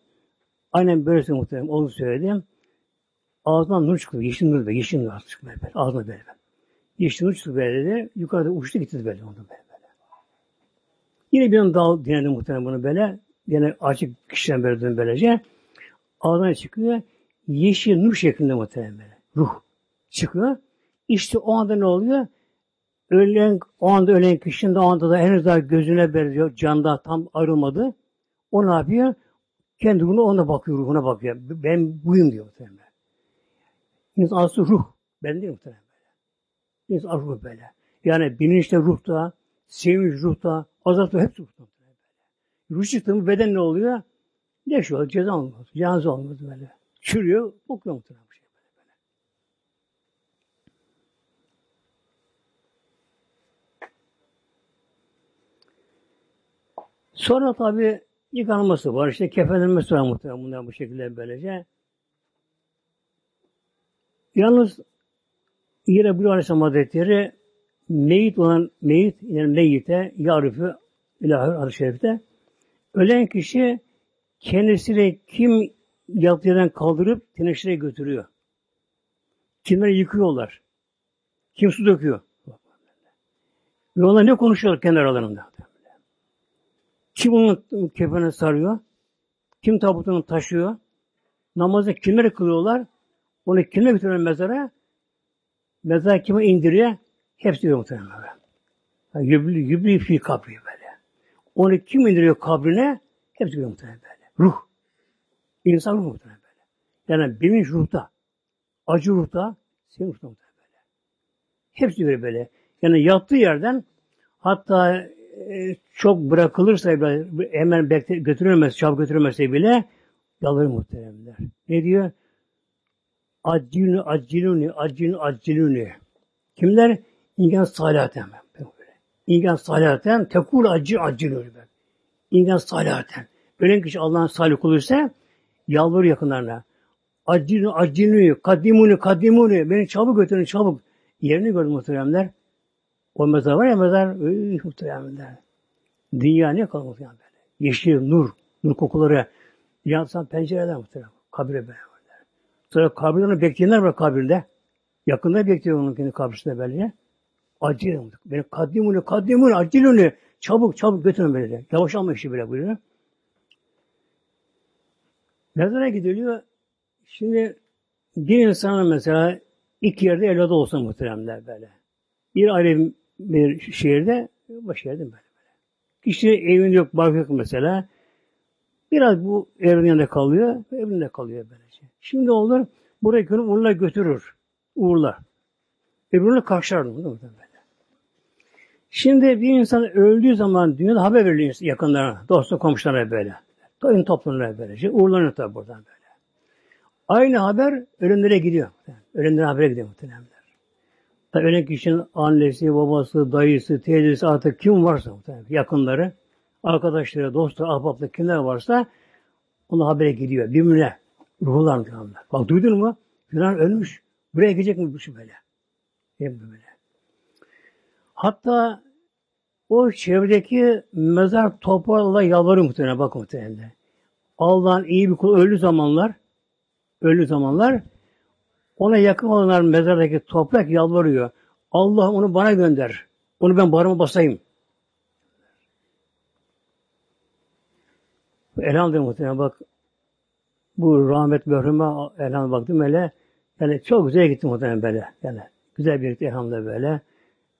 Aynen böylesi muhterem. Oğlu söyledi. Ağzından nur çıkıyor. Yeşil nur böyle. Yeşil nur çıkıyor böyle. Ağzına böyle. Yeşil nur çıkıyor böyle de. Yukarıda uçtu gitti böyle. Ondan böyle. Yine bir an dal dinledim muhtemelen bunu böyle. Yine açık kişiden böyle dön böylece. Ağzına çıkıyor. Yeşil nur şeklinde muhtemelen böyle. Ruh çıkıyor. İşte o anda ne oluyor? Ölen, o anda ölen kişinin de o anda da henüz daha gözüne benziyor. Canda tam ayrılmadı. O ne yapıyor? Kendi ruhuna ona bakıyor, ruhuna bakıyor. Ben buyum diyor muhtemelen. İnsan aslı ruh. Ben değil muhtemelen. İnsan ruh böyle. Yani bilinçte ruhta, sevinç ruhta, azapta hepsi ruhta. Böyle. Ruh çıktı mı beden ne oluyor? Leş oluyor, ceza olmaz. Cenaze olmaz böyle. Çürüyor, kokuyor muhtemelen. Şey böyle, böyle. Sonra tabi yıkanması var. İşte kefenlenmesi var muhtemelen bunlar bu şekilde böylece. Yalnız yine bu Aleyhisselam Hazretleri meyit olan meyit yani meyite yarifi ilahir adı şerifte ölen kişi kendisini kim yerden kaldırıp teneşire götürüyor. Kimleri yıkıyorlar. Kim su döküyor. Ve onlar ne konuşuyorlar kendi aralarında. Kim onun kefene sarıyor? Kim tabutunu taşıyor? Namazı kimleri kılıyorlar? Onu kime götürüyor mezara? Mezar kime indiriyor? Hepsi diyor muhtemelen. Yani yüblü, yüblü fi kabri böyle. Onu kim indiriyor kabrine? Hepsi görüyor muhtemelen böyle. Ruh. İnsan ruh muhtemelen böyle. Yani bilinç ruhta. Acı ruhta. Senin ruhta muhtemelen böyle. Hepsi görüyor böyle. Yani yattığı yerden hatta e, çok bırakılırsa hemen bekle, götürülmez, çabuk götürülmezse bile yalvarır muhteremler. Ne diyor? Acciluni, acciluni, acciluni, acciluni. Kimler? İngan salihaten. İngan salihaten, tekul acı acciluni. İngan salihaten. Ölen kişi Allah'ın salih kuluysa yalvarır yakınlarına. Acciluni, acciluni, kadimuni, kadimuni. Beni çabuk götürün, çabuk. Yerini gördüm muhteremler. O mezar var ya mezar, üy, muhteremler. Dünya ne kalır muhterem böyle. Yeşil, nur, nur kokuları. Yansan pencereler muhterem. Kabire böyle. Sonra kabirde onu bekleyenler var kabirde. Yakında bekliyor onun kendi kabrisinde böyle. Acil. Beni kaddimuni, kaddimuni, aciluni. Çabuk, çabuk götürün böyle. Yavaş alma işi böyle buyuruyor. Mezara gidiliyor. Şimdi bir insanın mesela iki yerde evladı olsa muhteremler böyle. Bir ayrı bir şehirde, baş yerde böyle böyle. Kişi evin yok, barkı yok mesela. Biraz bu evin yanında kalıyor, evinde kalıyor böylece. Şimdi olur, buraya günü uğurla götürür. Uğurlar. Öbürünü karşılar. Şimdi bir insan öldüğü zaman dünyada haber veriliyor yakınlarına, dostu komşularına böyle. Toyun toplumuna böylece. Uğurlanıyor tabi buradan böyle. Aynı haber ölümlere gidiyor. Ölümlere habere gidiyor muhtemelenler. Ölen kişinin annesi, babası, dayısı, teyzesi artık kim varsa yakınları, arkadaşları, dostları, ahbapları kimler varsa ona habere gidiyor. Birbirine ruhlar mı? Bak duydun mu? Filan ölmüş. Buraya gidecek mi bu şu böyle? Hep böyle. Hatta o çevredeki mezar toprağıyla yalvarıyor muhtemelen. Bak muhtemelen. Allah'ın iyi bir kulu öldü zamanlar öldü zamanlar ona yakın olanlar mezardaki toprak yalvarıyor. Allah onu bana gönder. Onu ben barıma basayım. Elhamdülillah muhtemelen bak bu rahmet merhume elhamdülillah baktım öyle yani çok güzel gitti muhtemelen böyle. Yani güzel bir gitti elhamdülillah böyle.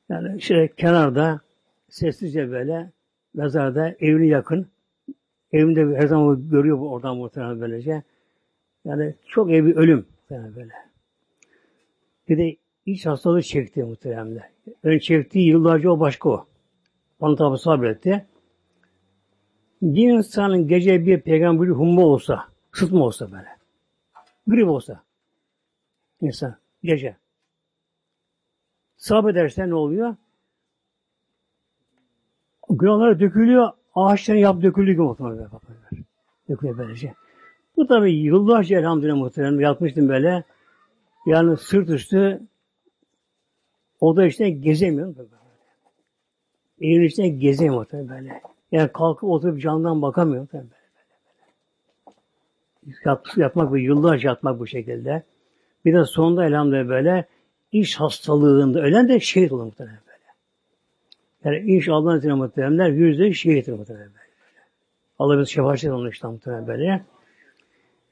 Yani şöyle kenarda sessizce böyle mezarda evini yakın. Evinde her zaman görüyor bu oradan muhtemelen böylece. Yani çok iyi bir ölüm yani böyle. Bir de iç hastalığı çekti muhteremler. Ön çektiği yıllarca o başka o. Onu tabi sabretti. Bir insanın gece bir peygamberi humma olsa, sıtma olsa böyle. Grip olsa. insan gece. Sabrederse ne oluyor? Günahlara dökülüyor, ağaçların yap gibi muhtemelen. Dökülüyor böylece. Bu tabi yıllarca elhamdülillah muhtemelen yapmıştım böyle. Yani sırt üstü oda içinde gezemiyorum. Evin içinde gezemiyorum tabii böyle. Yani kalkıp oturup camdan bakamıyorum tabii böyle. böyle. Yat, yatmak bu, yıllarca yatmak bu şekilde. Bir de sonunda elhamdülillah böyle iş hastalığında ölen de şehit olur muhtemelen böyle. Yani iş Allah'ın izniyle muhtemelenler yüzde şehit olur muhtemelen böyle. Allah bizi şefaat etsin işte muhtemelen böyle.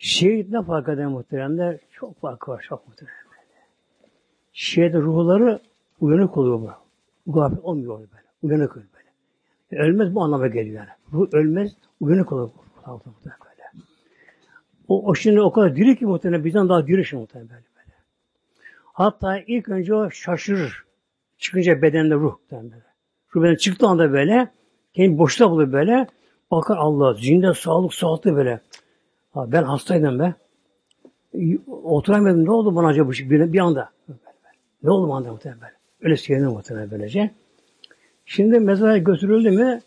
Şehit ne fark eder muhteremler? Çok fark var, çok muhterem. Şehit ruhları uyanık oluyor bu. Gafil olmuyor böyle. Uyanık oluyor böyle. Yani ölmez bu anlama geliyor yani. Ruh ölmez, uyanık oluyor. Böyle. O, o şimdi o kadar diri ki muhtemelen bizden daha diri şimdi muhtemelen böyle, böyle. Hatta ilk önce o şaşırır. Çıkınca bedende ruh böyle. Ruh beden çıktığı anda böyle kendi boşta buluyor böyle. Bakar Allah zinde sağlık sağlıklı böyle. Ben hastaydım be. Oturamadım. Ne oldu bana acaba bir, bir anda? Ne oldu bana muhtemelen? Öyle sinirlendim muhtemelen böylece. Şimdi mezara götürüldü mü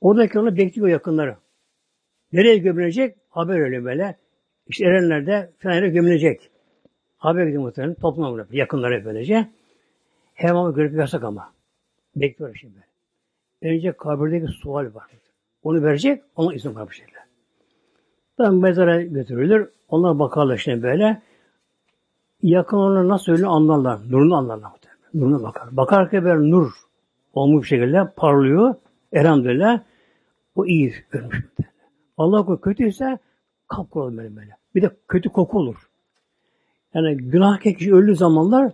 oradaki onu bekliyor yakınları. Nereye gömülecek? Haber öyle böyle. İşte erenlerde falan yere gömülecek. Haber gidiyor muhtemelen. Bırakıyor. Yakınları böylece. Hemen görüp yasak ama. Bekliyor şimdi. Önce kabirdeki sual var. Onu verecek, ona izin var bu şekilde. Ben mezara götürülür. Onlar bakarlar işte böyle. Yakın onlar nasıl öyle anlarlar. Nurunu anlarlar. Nuruna bakar. Bakarken böyle nur olmuş bir şekilde parlıyor. Elhamdülillah. O iyi görmüş. Allah kötüyse kapkara olur böyle böyle. Bir de kötü koku olur. Yani günah kişi öldüğü zamanlar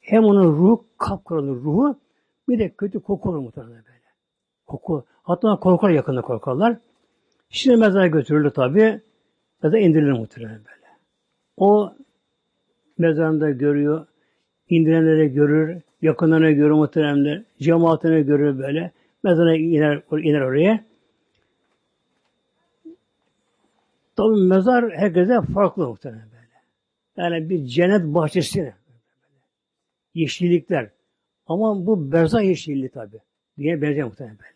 hem onun ruhu kapkara olur ruhu bir de kötü koku olur muhtemelen böyle. Koku. Hatta korkar yakında korkarlar. Şimdi mezara götürülür tabi. Da indirilir muhtemelen böyle. O mezarında görüyor. indirenleri görür. Yakınlarını görür muhtemelen. Cemaatini görür böyle. Mezara iner, iner oraya. Tabi mezar herkese farklı muhtemelen böyle. Yani bir cennet bahçesi. Yeşillikler. Ama bu berza yeşilliği tabi. Dünya benzer muhtemelen böyle.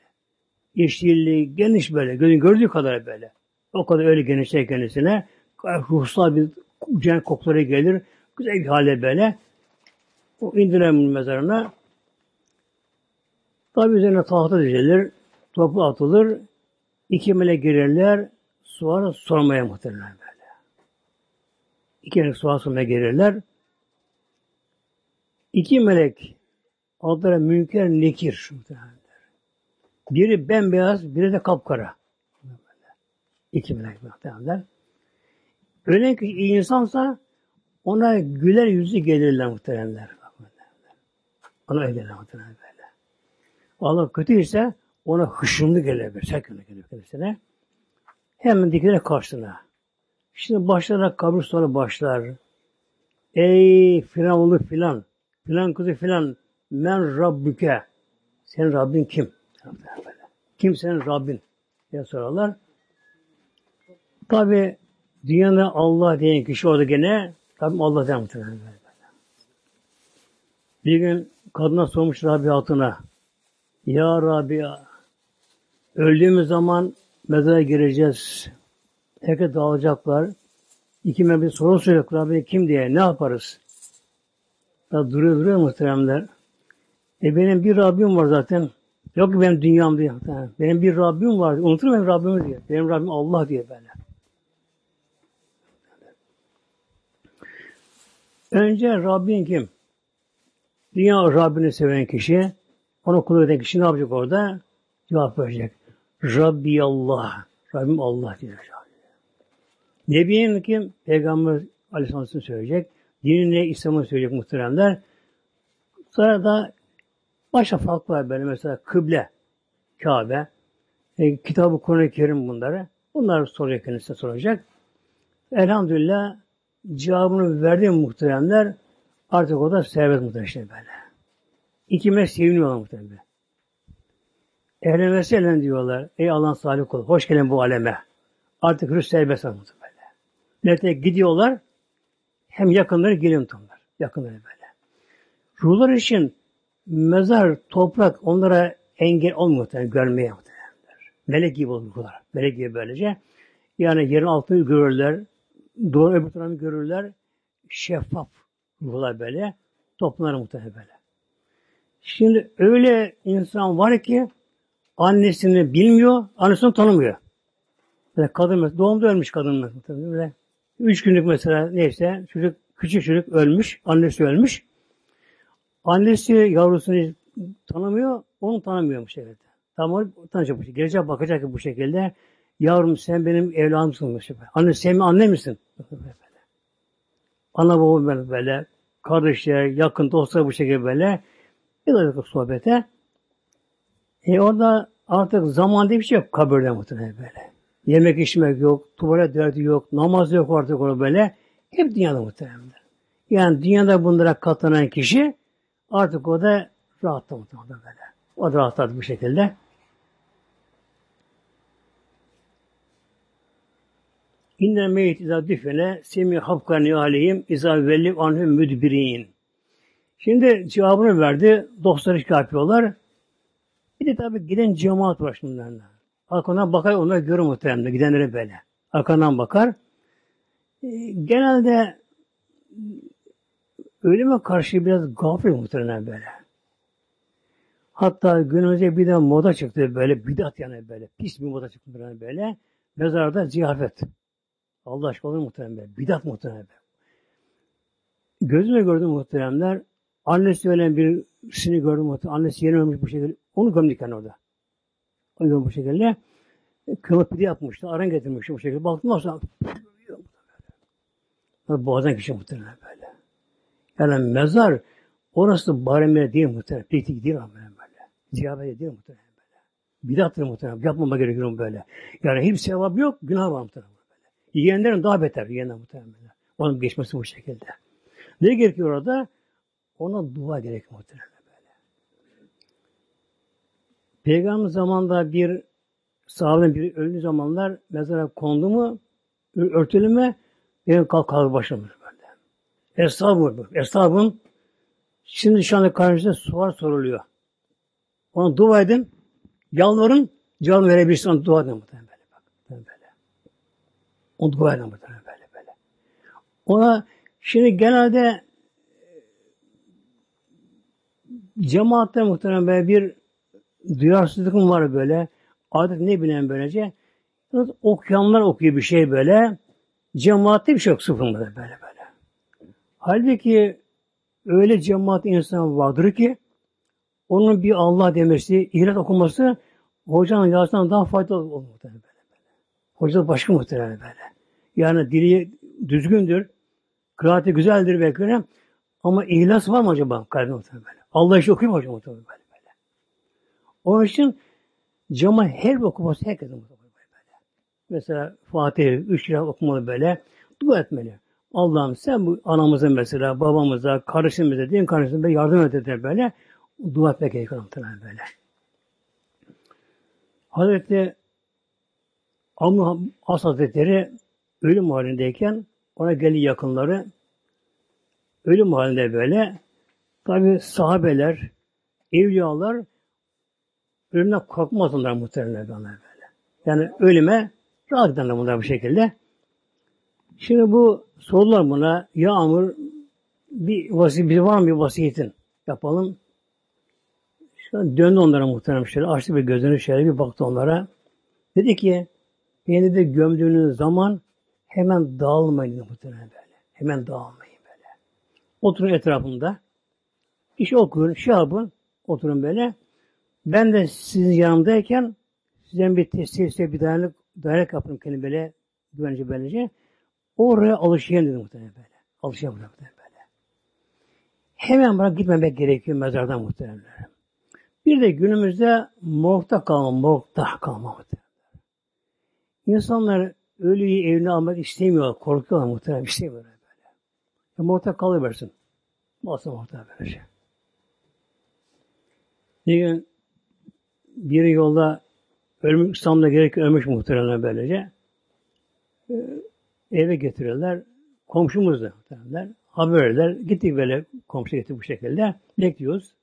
Yeşilliği geniş böyle. Gözün gördüğü kadar böyle. O kadar öyle genişler kendisine. Ruhsal bir cennet kokuları gelir. Güzel bir hale böyle. O indirilen mezarına tabi üzerine tahta dizilir. Topu atılır. İki melek girerler. Sonra sormaya muhtemelen böyle. İki melek sual sormaya gelirler. İki melek adları münker nekir muhtemelen. Biri bembeyaz, biri de kapkara. İki melek muhtemelen. Öyle ki insansa ona güler yüzü gelirler muhteremler. Ona gelirler muhteremler böyle. Allah kötüyse ona hışımlı gelebilir. Sakın gelir kendisine. Hemen dikilir karşısına. Şimdi başlarına kabir sonra başlar. Ey filan oğlu filan, filan kızı filan, men Rabbüke. Senin Rabbin kim? Kim senin Rabbin? diye sorarlar. Tabi dünyada Allah diyen kişi orada gene tabi Allah der muhtemelen. Bir gün kadına sormuş Rabbi altına. Ya Rabia öldüğümüz zaman mezara gireceğiz. Herkes dağılacaklar. İki bir soru soruyor Rabbi kim diye ne yaparız? Ya duruyor duruyor muhteremler. E benim bir Rabbim var zaten. Yok ki benim dünyam diye. Benim bir Rabbim var. Unutur benim Rabbimi diye. Benim Rabbim Allah diye böyle. Önce Rabbin kim? Dünya Rabbini seven kişi, onu kul eden kişi ne yapacak orada? Cevap verecek. Rabbi Allah. Rabbim Allah diyor. Nebi'nin kim? Peygamber Aleyhisselam'ın söyleyecek. Dinine İslam'ı söyleyecek muhteremler. Sonra da başka farklı var böyle mesela kıble, Kabe, e, kitabı Kur'an-ı Kerim bunları. Bunlar soracak kendisine soracak. Elhamdülillah cevabını verdi muhteremler. Artık o da serbest muhterem işte böyle. İkime seviniyorlar muhterem. Ehlen ve sehlen diyorlar. Ey Allah'ın salih kulu. Hoş geldin bu aleme. Artık Rus serbest muhterem böyle. Nerede gidiyorlar hem yakınları geliyor muhteremler. Yakınları böyle. Ruhlar için mezar, toprak onlara engel olmuyor muhtemelen, görmeye muhtemelen. Melek gibi olurlar. Melek gibi böylece. Yani yerin altını görürler, doğru öbür tarafı görürler, şeffaf ruhlar böyle, toplanır muhtemelen böyle. Şimdi öyle insan var ki annesini bilmiyor, annesini tanımıyor. Mesela kadın doğumda ölmüş kadın mesela. Üç günlük mesela neyse çocuk, küçük çocuk ölmüş, annesi ölmüş. Annesi yavrusunu tanımıyor, onu tanımıyormuş evet. Tamam şekilde. Gelecek bakacak bu şekilde. Yavrum sen benim evladımsın. Anne sen mi anne misin? Ana baba böyle, böyle kardeşler, yakın dostlar bu şekilde böyle. Bir dakika sohbete. E orada artık zaman diye bir şey yok kabirde muhtemelen böyle. Yemek içmek yok, tuvalet derdi yok, namaz yok artık orada böyle. Hep dünyada muhtemelen. Yani dünyada bunlara katlanan kişi Artık o da rahatladı böyle. O da rahatladı bu şekilde. İnne meyit izâ düfene semi hafkani aleyhim izâ vellim anhum müdbirin. Şimdi cevabını verdi. Dostları şikayet yapıyorlar. Bir de tabi giden cemaat var şunlarla. Arkadan bakar onlar görür muhtemelen gidenlere böyle. Arkadan bakar. E, genelde Ölüme karşı biraz gafil muhtemelen böyle. Hatta günümüzde bir de moda çıktı böyle bidat yani böyle pis bir moda çıktı böyle. böyle. Mezarda ziyafet. Allah aşkına olur muhtemelen böyle. Bidat muhtemelen böyle. Gözüme gördüm muhteremler. Annesi ölen birisini gördüm muhtemelen. Annesi yeni ölmüş bu şekilde. Onu gömdük yani orada. Onu gömdük bu şekilde. Kılıp pide yapmıştı. Aran getirmiş bu şekilde. Baktım aslında. Boğazdan kişi muhtemelen böyle. Yani mezar orası baremler değil muhtemelen. Piknik değil ama böyle. Ziyafet değil muhtemelen böyle. Bidattır muhtemelen. Yapmama gerekiyor böyle. Yani hiç sevap yok, günah var muhtemelen. Böyle. Yiyenlerin daha beter. Yiyenler muhtemelen. Onun geçmesi bu şekilde. Ne gerekiyor orada? Ona dua gerekiyor muhtemelen böyle. Peygamber zamanında bir sahabenin bir öldüğü zamanlar mezara kondu mu örtülü mü benim kalk kalk başlamış böyle. Eshabım, eshabım şimdi şu anda karşınızda sual soruluyor. Ona dua edin, yalvarın, cevap verebilirsin. Ona dua edin muhtemelen böyle. Böyle. Ona dua edin muhtemelen böyle böyle. Ona şimdi genelde cemaatte muhtemelen böyle bir duyarsızlıkım var böyle. Adet ne bilen böylece. Okuyanlar okuyor bir şey böyle. Cemaatte bir şey yok sıfır böyle böyle. Halbuki öyle cemaat insan vardır ki onun bir Allah demesi, ihlas okuması hocanın yazısından daha faydalı olur muhtemelen böyle. Hoca başka muhtemelen böyle. Yani dili düzgündür, kıraati güzeldir belki ama ihlas var mı acaba kalbinde muhtemelen böyle? Allah işi okuyor mu hocam muhtemelen böyle, böyle. Onun için cama her okuması herkesin muhtemelen böyle. Mesela Fatih üç kere okumalı böyle, dua etmeli. Allah'ım sen bu anamıza mesela, babamıza, kardeşimize, din kardeşimize yardım et dedi böyle. Dua etmek gerekiyor muhtemelen böyle. Hazreti Amr As Hazretleri ölüm halindeyken ona geli yakınları ölüm halinde böyle tabi sahabeler, evliyalar ölümden korkmazlar muhtemelen böyle. Yani ölüme rahat bunlar bu şekilde. Şimdi bu sorular buna ya Amr bir vasiyet, bir var mı bir vasiyetin yapalım. An döndü onlara muhterem şöyle açtı bir gözünü şöyle bir baktı onlara. Dedi ki beni de gömdüğünüz zaman hemen dağılmayın muhterem böyle. Hemen dağılmayın böyle. Oturun etrafımda. İşi okuyun, şey yapın. Oturun böyle. Ben de sizin yanımdayken sizden bir tesir, bir dayanık, dayanık yapın kendime böyle güvence böylece. Oraya alışayım dedi muhtemelen böyle. Alışayım muhtemelen böyle. Hemen bırak gitmemek gerekiyor mezardan muhtemelen. Bir de günümüzde morgda kalma, morgda kalma muhtemelen. İnsanlar ölüyü evine almak istemiyorlar, korkuyorlar muhtemelen, istemiyorlar böyle. E, morgda kalıversin. Olsun muhtemelen böyle şey. Bir gün biri yolda ölmüş, İslam'da gerek ölmüş muhtemelen böylece. E, eve getiriyorlar. Komşumuz da muhtemelen. Haber verdiler. Gittik böyle komşu getirdik bu şekilde. Bekliyoruz.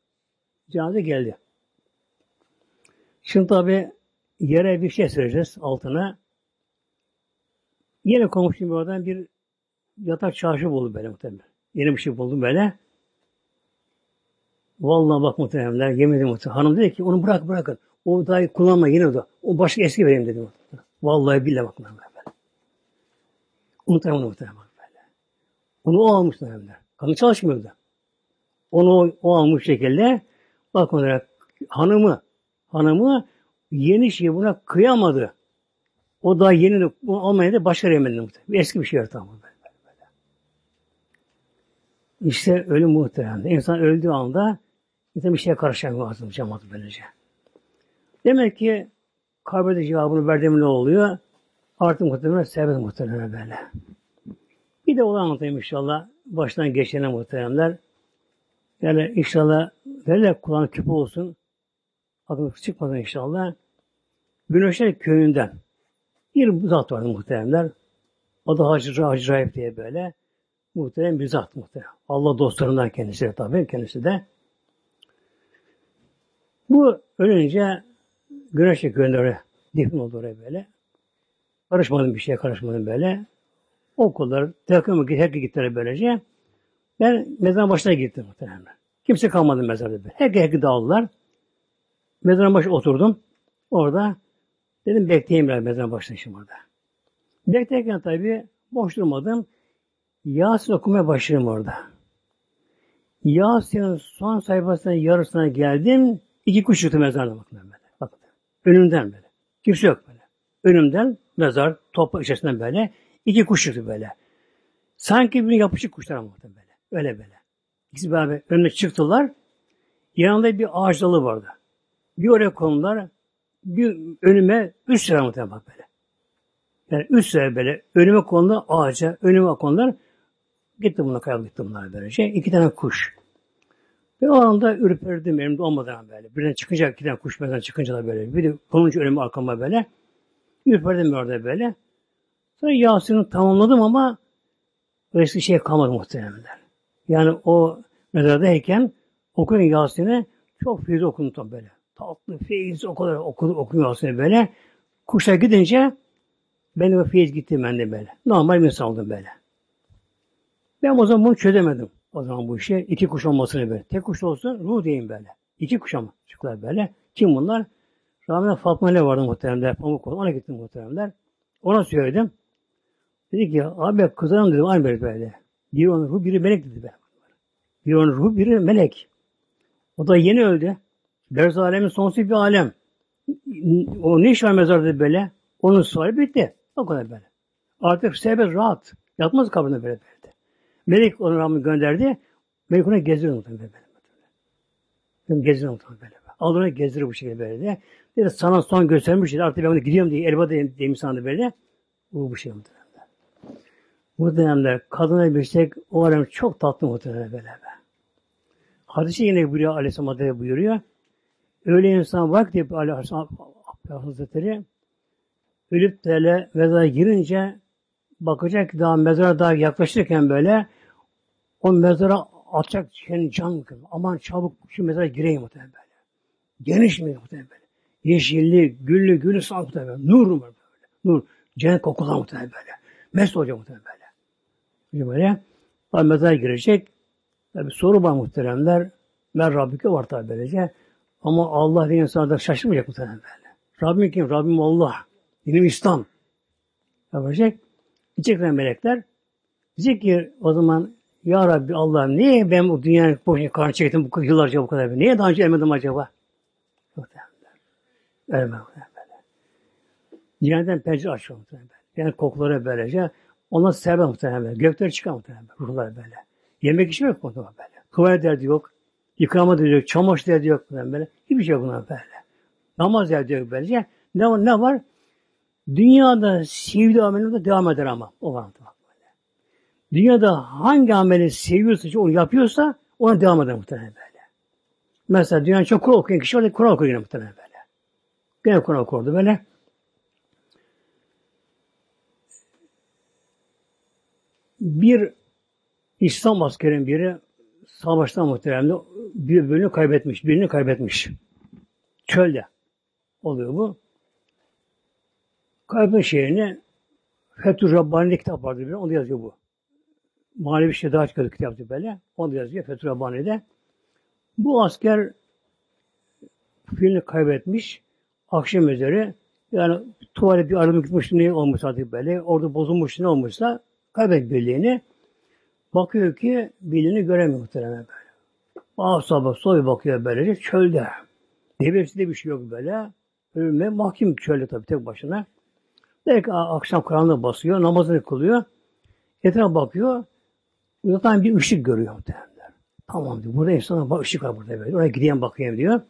Cenaze geldi. Şimdi tabi yere bir şey süreceğiz altına. Yine komşum oradan bir yatak çarşı buldu böyle muhtemelen. Yeni bir şey buldum böyle. Vallahi bak muhtemelen yemin ederim. Hanım dedi ki onu bırak bırakın. O dahi kullanma yine de. O başka eski vereyim dedi. Vallahi billahi bak muhtemelen. Unutamam muhtemelen böyle. Onu o almış muhtemelen. Kanı çalışmıyordu. Onu o, almış şekilde bak olarak hanımı hanımı yeni şey buna kıyamadı. O da yeni de bunu almaya da başka yemedi muhtemelen. Eski bir şey tamam böyle. İşte ölüm muhtemelen. İnsan öldüğü anda bir şeye karışamıyor lazım cemaat böylece. Demek ki kabrede cevabını verdiğim ne oluyor? Artık muhtemelen serbest muhtemelen böyle. Bir de olay anlatayım inşallah. Baştan geçene muhteremler. Yani inşallah böyle kulağın küpe olsun. Aklınız çıkmadan inşallah. Güneşler köyünden bir zat vardı muhteremler. O da Hacı, Hacı Rahip diye böyle. Muhterem bir zat muhterem. Allah dostlarından kendisi de tabii kendisi de. Bu ölünce Güneşli köyünde oraya defin oldu oraya böyle. Karışmadım bir şeye karışmadım böyle. Okullar, takımı herkes gittiler böylece. Ben mezarın başına gittim muhtemelen. Kimse kalmadı mezarda. Herkes herkes dağıldılar. Mezarın başına oturdum. Orada dedim bekleyeyim biraz mezarın başına şimdi orada. Beklerken tabii boş durmadım. Yasin okumaya başladım orada. Yasin'in son sayfasının yarısına geldim. İki kuş çıktı mezarda bakın böyle. Bakın. Önümden böyle. Kimse yok böyle. Önümden mezar, toprak içerisinden böyle. iki kuş çıktı böyle. Sanki bir yapışık kuşlar ama böyle. Öyle böyle. İkisi beraber önüme çıktılar. Yanında bir ağaç dalı vardı. Bir oraya kondular. bir önüme üç sıra muhtemelen bak böyle. Yani üç sıra böyle önüme konular ağaca, önüme konular gitti bunlar kaybı gitti bunlar böylece. İki tane kuş. Ben o anda ürperdim elimde olmadan böyle. Birden çıkınca iki tane kuş mesela çıkınca da böyle. Bir de konunca önüme arkama böyle. Ürperdim orada böyle. Sonra Yasin'i tamamladım ama eski şey kalmadı muhtemelenler. Yani o mezardayken okuyan Yasin'e çok feyiz okudum böyle. Tatlı, feyiz o kadar okudu, okuyor Yasin'e böyle. Kuşa gidince benim o feyiz gitti ben de böyle. Normal bir insan oldum böyle. Ben o zaman bunu çözemedim. O zaman bu işe iki kuş olmasını böyle. Tek kuş olsa ruh diyeyim böyle. İki kuş ama çıklar böyle. Kim bunlar? Rahmetli Fatma ile vardı muhteremler. Pamuk oldu. Ona gittim muhteremler. Ona söyledim. Dedi ki abi kızarım dedim aynı böyle böyle. Biri onun ruhu, biri melek dedi. Böyle. Biri onun ruhu, biri melek. O da yeni öldü. Berz alemin sonsuz bir alem. O ne iş var mezarda böyle? Onun suali bitti. O kadar böyle. Artık sebebi rahat. Yatmaz kabrine böyle böyle. Melek onu Rabbim gönderdi. Melek ona gezdiriyor muhtemelen böyle. Gezdiriyor muhtemelen böyle. Aldı onu gezdiriyor bu şekilde böyle. De. Dedi sana son göstermiş. Artık ben onu gidiyorum diye elba demiş sana böyle. Bu bu şey muhtemelen. Muhtemelen kadına bir şey o alem çok tatlı muhtemelen böyle. Be. Hadisi yine buyuruyor Aleyhisselam Hazretleri buyuruyor. Öyle insan bak diye Aleyhisselam Hazretleri ölüp de mezara girince bakacak ki daha mezara daha yaklaşırken böyle o mezara atacak kendi can aman çabuk şu mezara gireyim muhtemelen böyle. Geniş mi muhtemelen böyle. Yeşilli, güllü, güllü sağ muhtemelen. Nur mu böyle. Nur. Cennet kokular muhtemelen böyle. Mest olacak muhtemelen böyle. Böyle. O mezara girecek. Tabi soru var muhteremler. Ben Rabbike var tabi böylece. Ama Allah diye insanlar şaşırmayacak muhterem böyle. Rabbim kim? Rabbim Allah. Dinim İslam. Yapacak. Gidecekler melekler. Diyecek ki o zaman Ya Rabbi Allah niye ben bu dünyanın boşuna karnı çektim bu yıllarca bu kadar? Niye daha önce elmedim acaba? Elmem böyle. Cennetten pencere açıyor muhterem böyle. Yani kokuları böylece. Onlar sever muhterem böyle. Gökleri çıkar muhterem böyle. Ruhlar böyle. Yemek içmek yok muhtemelen böyle. Tuvalet derdi yok. Yıkama derdi yok. Çamaşır derdi yok muhtemelen böyle. Hiçbir şey yok bunlar böyle. Namaz derdi yok böylece. Ne? Ne var? Dünyada sevdiği amelinde devam eder ama. O var böyle. Dünyada hangi ameli seviyorsa, onu yapıyorsa ona devam eder muhtemelen böyle. Mesela dünyada çok Kur'an okuyan kişi var, Kur'an okuyor muhtemelen böyle. Gene Kur'an okurdu böyle. Bir İslam askerin biri savaşta muhteremde bir bölümü kaybetmiş, birini kaybetmiş. Çölde oluyor bu. Kaybetme şehrini Fethur Rabbani'de kitap vardı bir, onu yazıyor bu. Manevi daha çıkıyor kitaptı böyle. Onu yazıyor Fethur Rabbani'de. Bu asker filini kaybetmiş. Akşam üzeri yani tuvalet bir arada gitmiş ne olmuş artık böyle. Orada bozulmuş ne olmuşsa kaybet birliğini. Bakıyor ki birini göremiyor muhtemelen böyle. Ağ sabah soy bakıyor böylece çölde. Devresinde bir şey yok böyle. Ölüme mahkum çölde tabii tek başına. Belki akşam karanlığı basıyor, namazını kılıyor. Etrafa bakıyor. Uzaktan bir ışık görüyor muhtemelen. Tamam diyor. Burada insana bak ışık var burada böyle. Oraya gideyim bakayım diyor.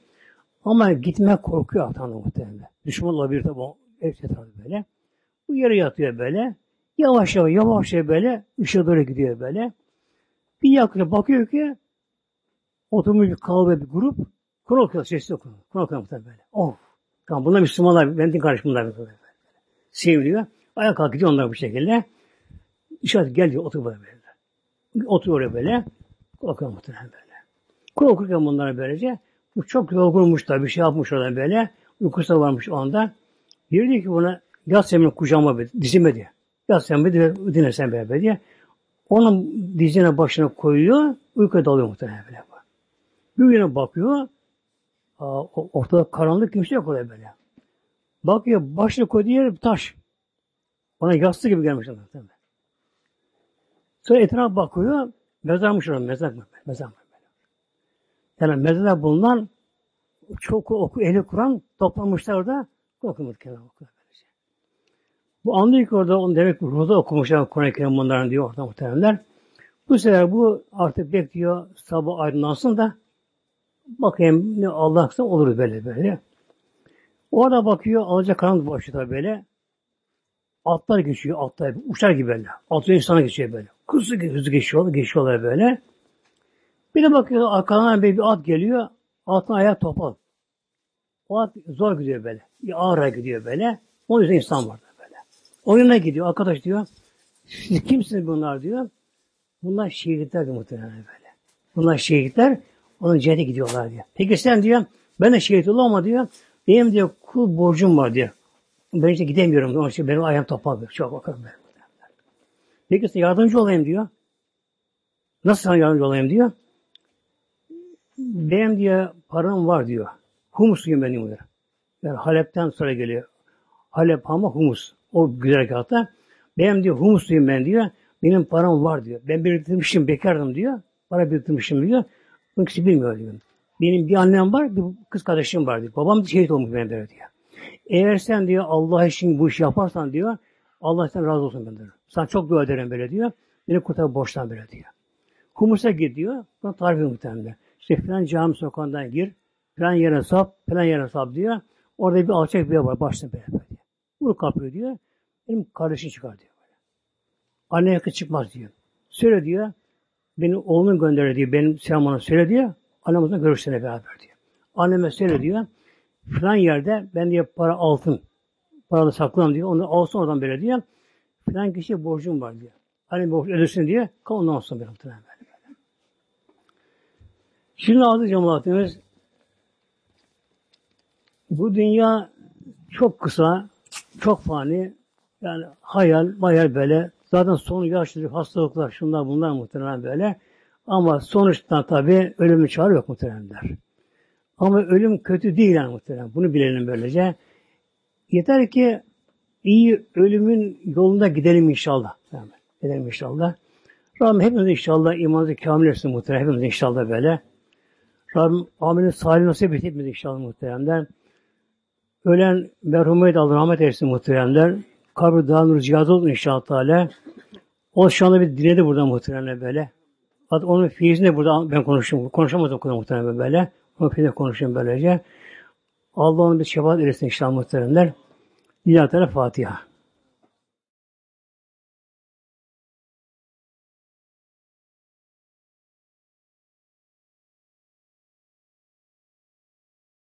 Ama gitmek korkuyor Atan'da muhtemelen. Düşman olabilir tabi o etrafı böyle. Bu yere yatıyor böyle. Yavaş yavaş yavaş böyle ışığa doğru gidiyor böyle. Bir yaklaşık bakıyor ki otomobil kalabalık bir grup Kur'an okuyor, sesli okuyor. Kur'an okuyor böyle. Of! Tamam bunlar Müslümanlar, benim din kardeşim bunlar. Seviliyor. Ayağa kalkıyor onlar bu şekilde. İşaret gel diyor, otur böyle. böyle. Oturuyor böyle. Kur'an muhtemelen böyle. Kur'an okurken bunlara böylece bu çok yorgunmuş da bir şey yapmış oradan böyle. Uykusu varmış o anda. Bir diyor ki buna yat senin kucağıma dizime diye. Yat sen bir dinle sen beraber diye. Onun dizine başına koyuyor, uykuya dalıyor muhtemelen böyle. Bir yere bakıyor, ortada karanlık kimse yok oraya böyle. Bakıyor, başına koyduğu yer bir taş. Ona yastık gibi gelmiş muhtemelen. Sonra etrafa bakıyor, mezarmış orada, mezar mı? Mezar mı? Yani mezarda bulunan çok oku, eli Kur'an toplamışlar orada, okumuş kenar okuyor. Bu anlıyor ki orada onu demek ruhda okumuşlar Kur'an-ı Kerim bunların diyor orada muhteremler. Bu sefer bu artık bekliyor sabah aydınlansın da bakayım ne Allah'sa olur böyle böyle. Orada bakıyor, alacak karanlık başlıyor böyle. Atlar geçiyor, atlar, uçar gibi böyle. Atlar insana geçiyor böyle. Hızlı, hızlı geçiyorlar, geçiyorlar böyle. Bir de bakıyor arkadan bir, bir at geliyor. Atın ayağı topal. O at zor gidiyor böyle. Ağır gidiyor böyle. O yüzden insan var böyle. O yana gidiyor. Arkadaş diyor. Siz kimsiniz bunlar diyor. Bunlar şehitler muhtemelen böyle. Bunlar şehitler. Onun cennete gidiyorlar diyor. Peki sen diyor. Ben de şehit olamam ama diyor. Benim diyor kul borcum var diyor. Ben işte gidemiyorum. Onun için benim ayağım topal diyor. Çok bakalım benim. Peki sen yardımcı olayım diyor. Nasıl sana yardımcı olayım diyor. Benim diye param var diyor. Humusluyum ben diyor. Yani Halep'ten sonra geliyor. Halep ama humus. O güzergahta. Benim diyor humusluyum ben diyor. Benim param var diyor. Ben biriktirmişim bekardım diyor. Para biriktirmişim diyor. Bunu kimse bilmiyor diyor. Benim bir annem var, bir kız kardeşim var diyor. Babam şehit olmuş benim böyle diyor. Eğer sen diyor Allah için bu işi yaparsan diyor Allah sen razı olsun ben diyor. Sana çok dua ederim böyle diyor. Beni kurtar borçtan böyle diyor. Humus'a gidiyor. Bunu tarif ediyor muhtemelen. İşte filan cami sokağından gir. Filan yere sap, filan yere sap diyor. Orada bir alçak bir yer var. Başına böyle diyor. Bunu kapıyor diyor. Benim kardeşim çıkar diyor. Böyle. Anne yakın çıkmaz diyor. Söyle diyor. Beni oğlum gönderir diyor. Benim selamını söyle diyor. Annemizle görüşlerine beraber diyor. Anneme söyle diyor. Filan yerde ben diye para altın paralı saklam diyor. Onu alsın oradan böyle diyor. Filan kişiye borcum var diyor. Annem borç ödesin diye. Ondan olsun bir böyle. Şimdi aziz cemaatimiz bu dünya çok kısa, çok fani, yani hayal, mayal böyle. Zaten sonu yaşlılık, hastalıklar, şunlar bunlar muhtemelen böyle. Ama sonuçta tabi ölümün çağrı yok muhtemelenler. Ama ölüm kötü değil yani muhtemelen. Bunu bilelim böylece. Yeter ki iyi ölümün yolunda gidelim inşallah. Gidelim inşallah. Rabbim hepimiz inşallah imanımızı kamil etsin muhtemelen. Hepimiz inşallah böyle. Rabbim amelin salih nasip et hepimiz inşallah muhteremler. Ölen merhumet Allah rahmet eylesin muhteremler. Kabri daha nur cihaz olsun inşallah Teala. O şu anda bir dinledi burada muhteremler böyle. Hatta onun fiizini burada ben konuştum. Konuşamadım kadar muhteremler böyle. Onun fiizini konuşayım böylece. Allah onu bir şefaat eylesin inşallah muhteremler. Lillahi Teala Fatiha.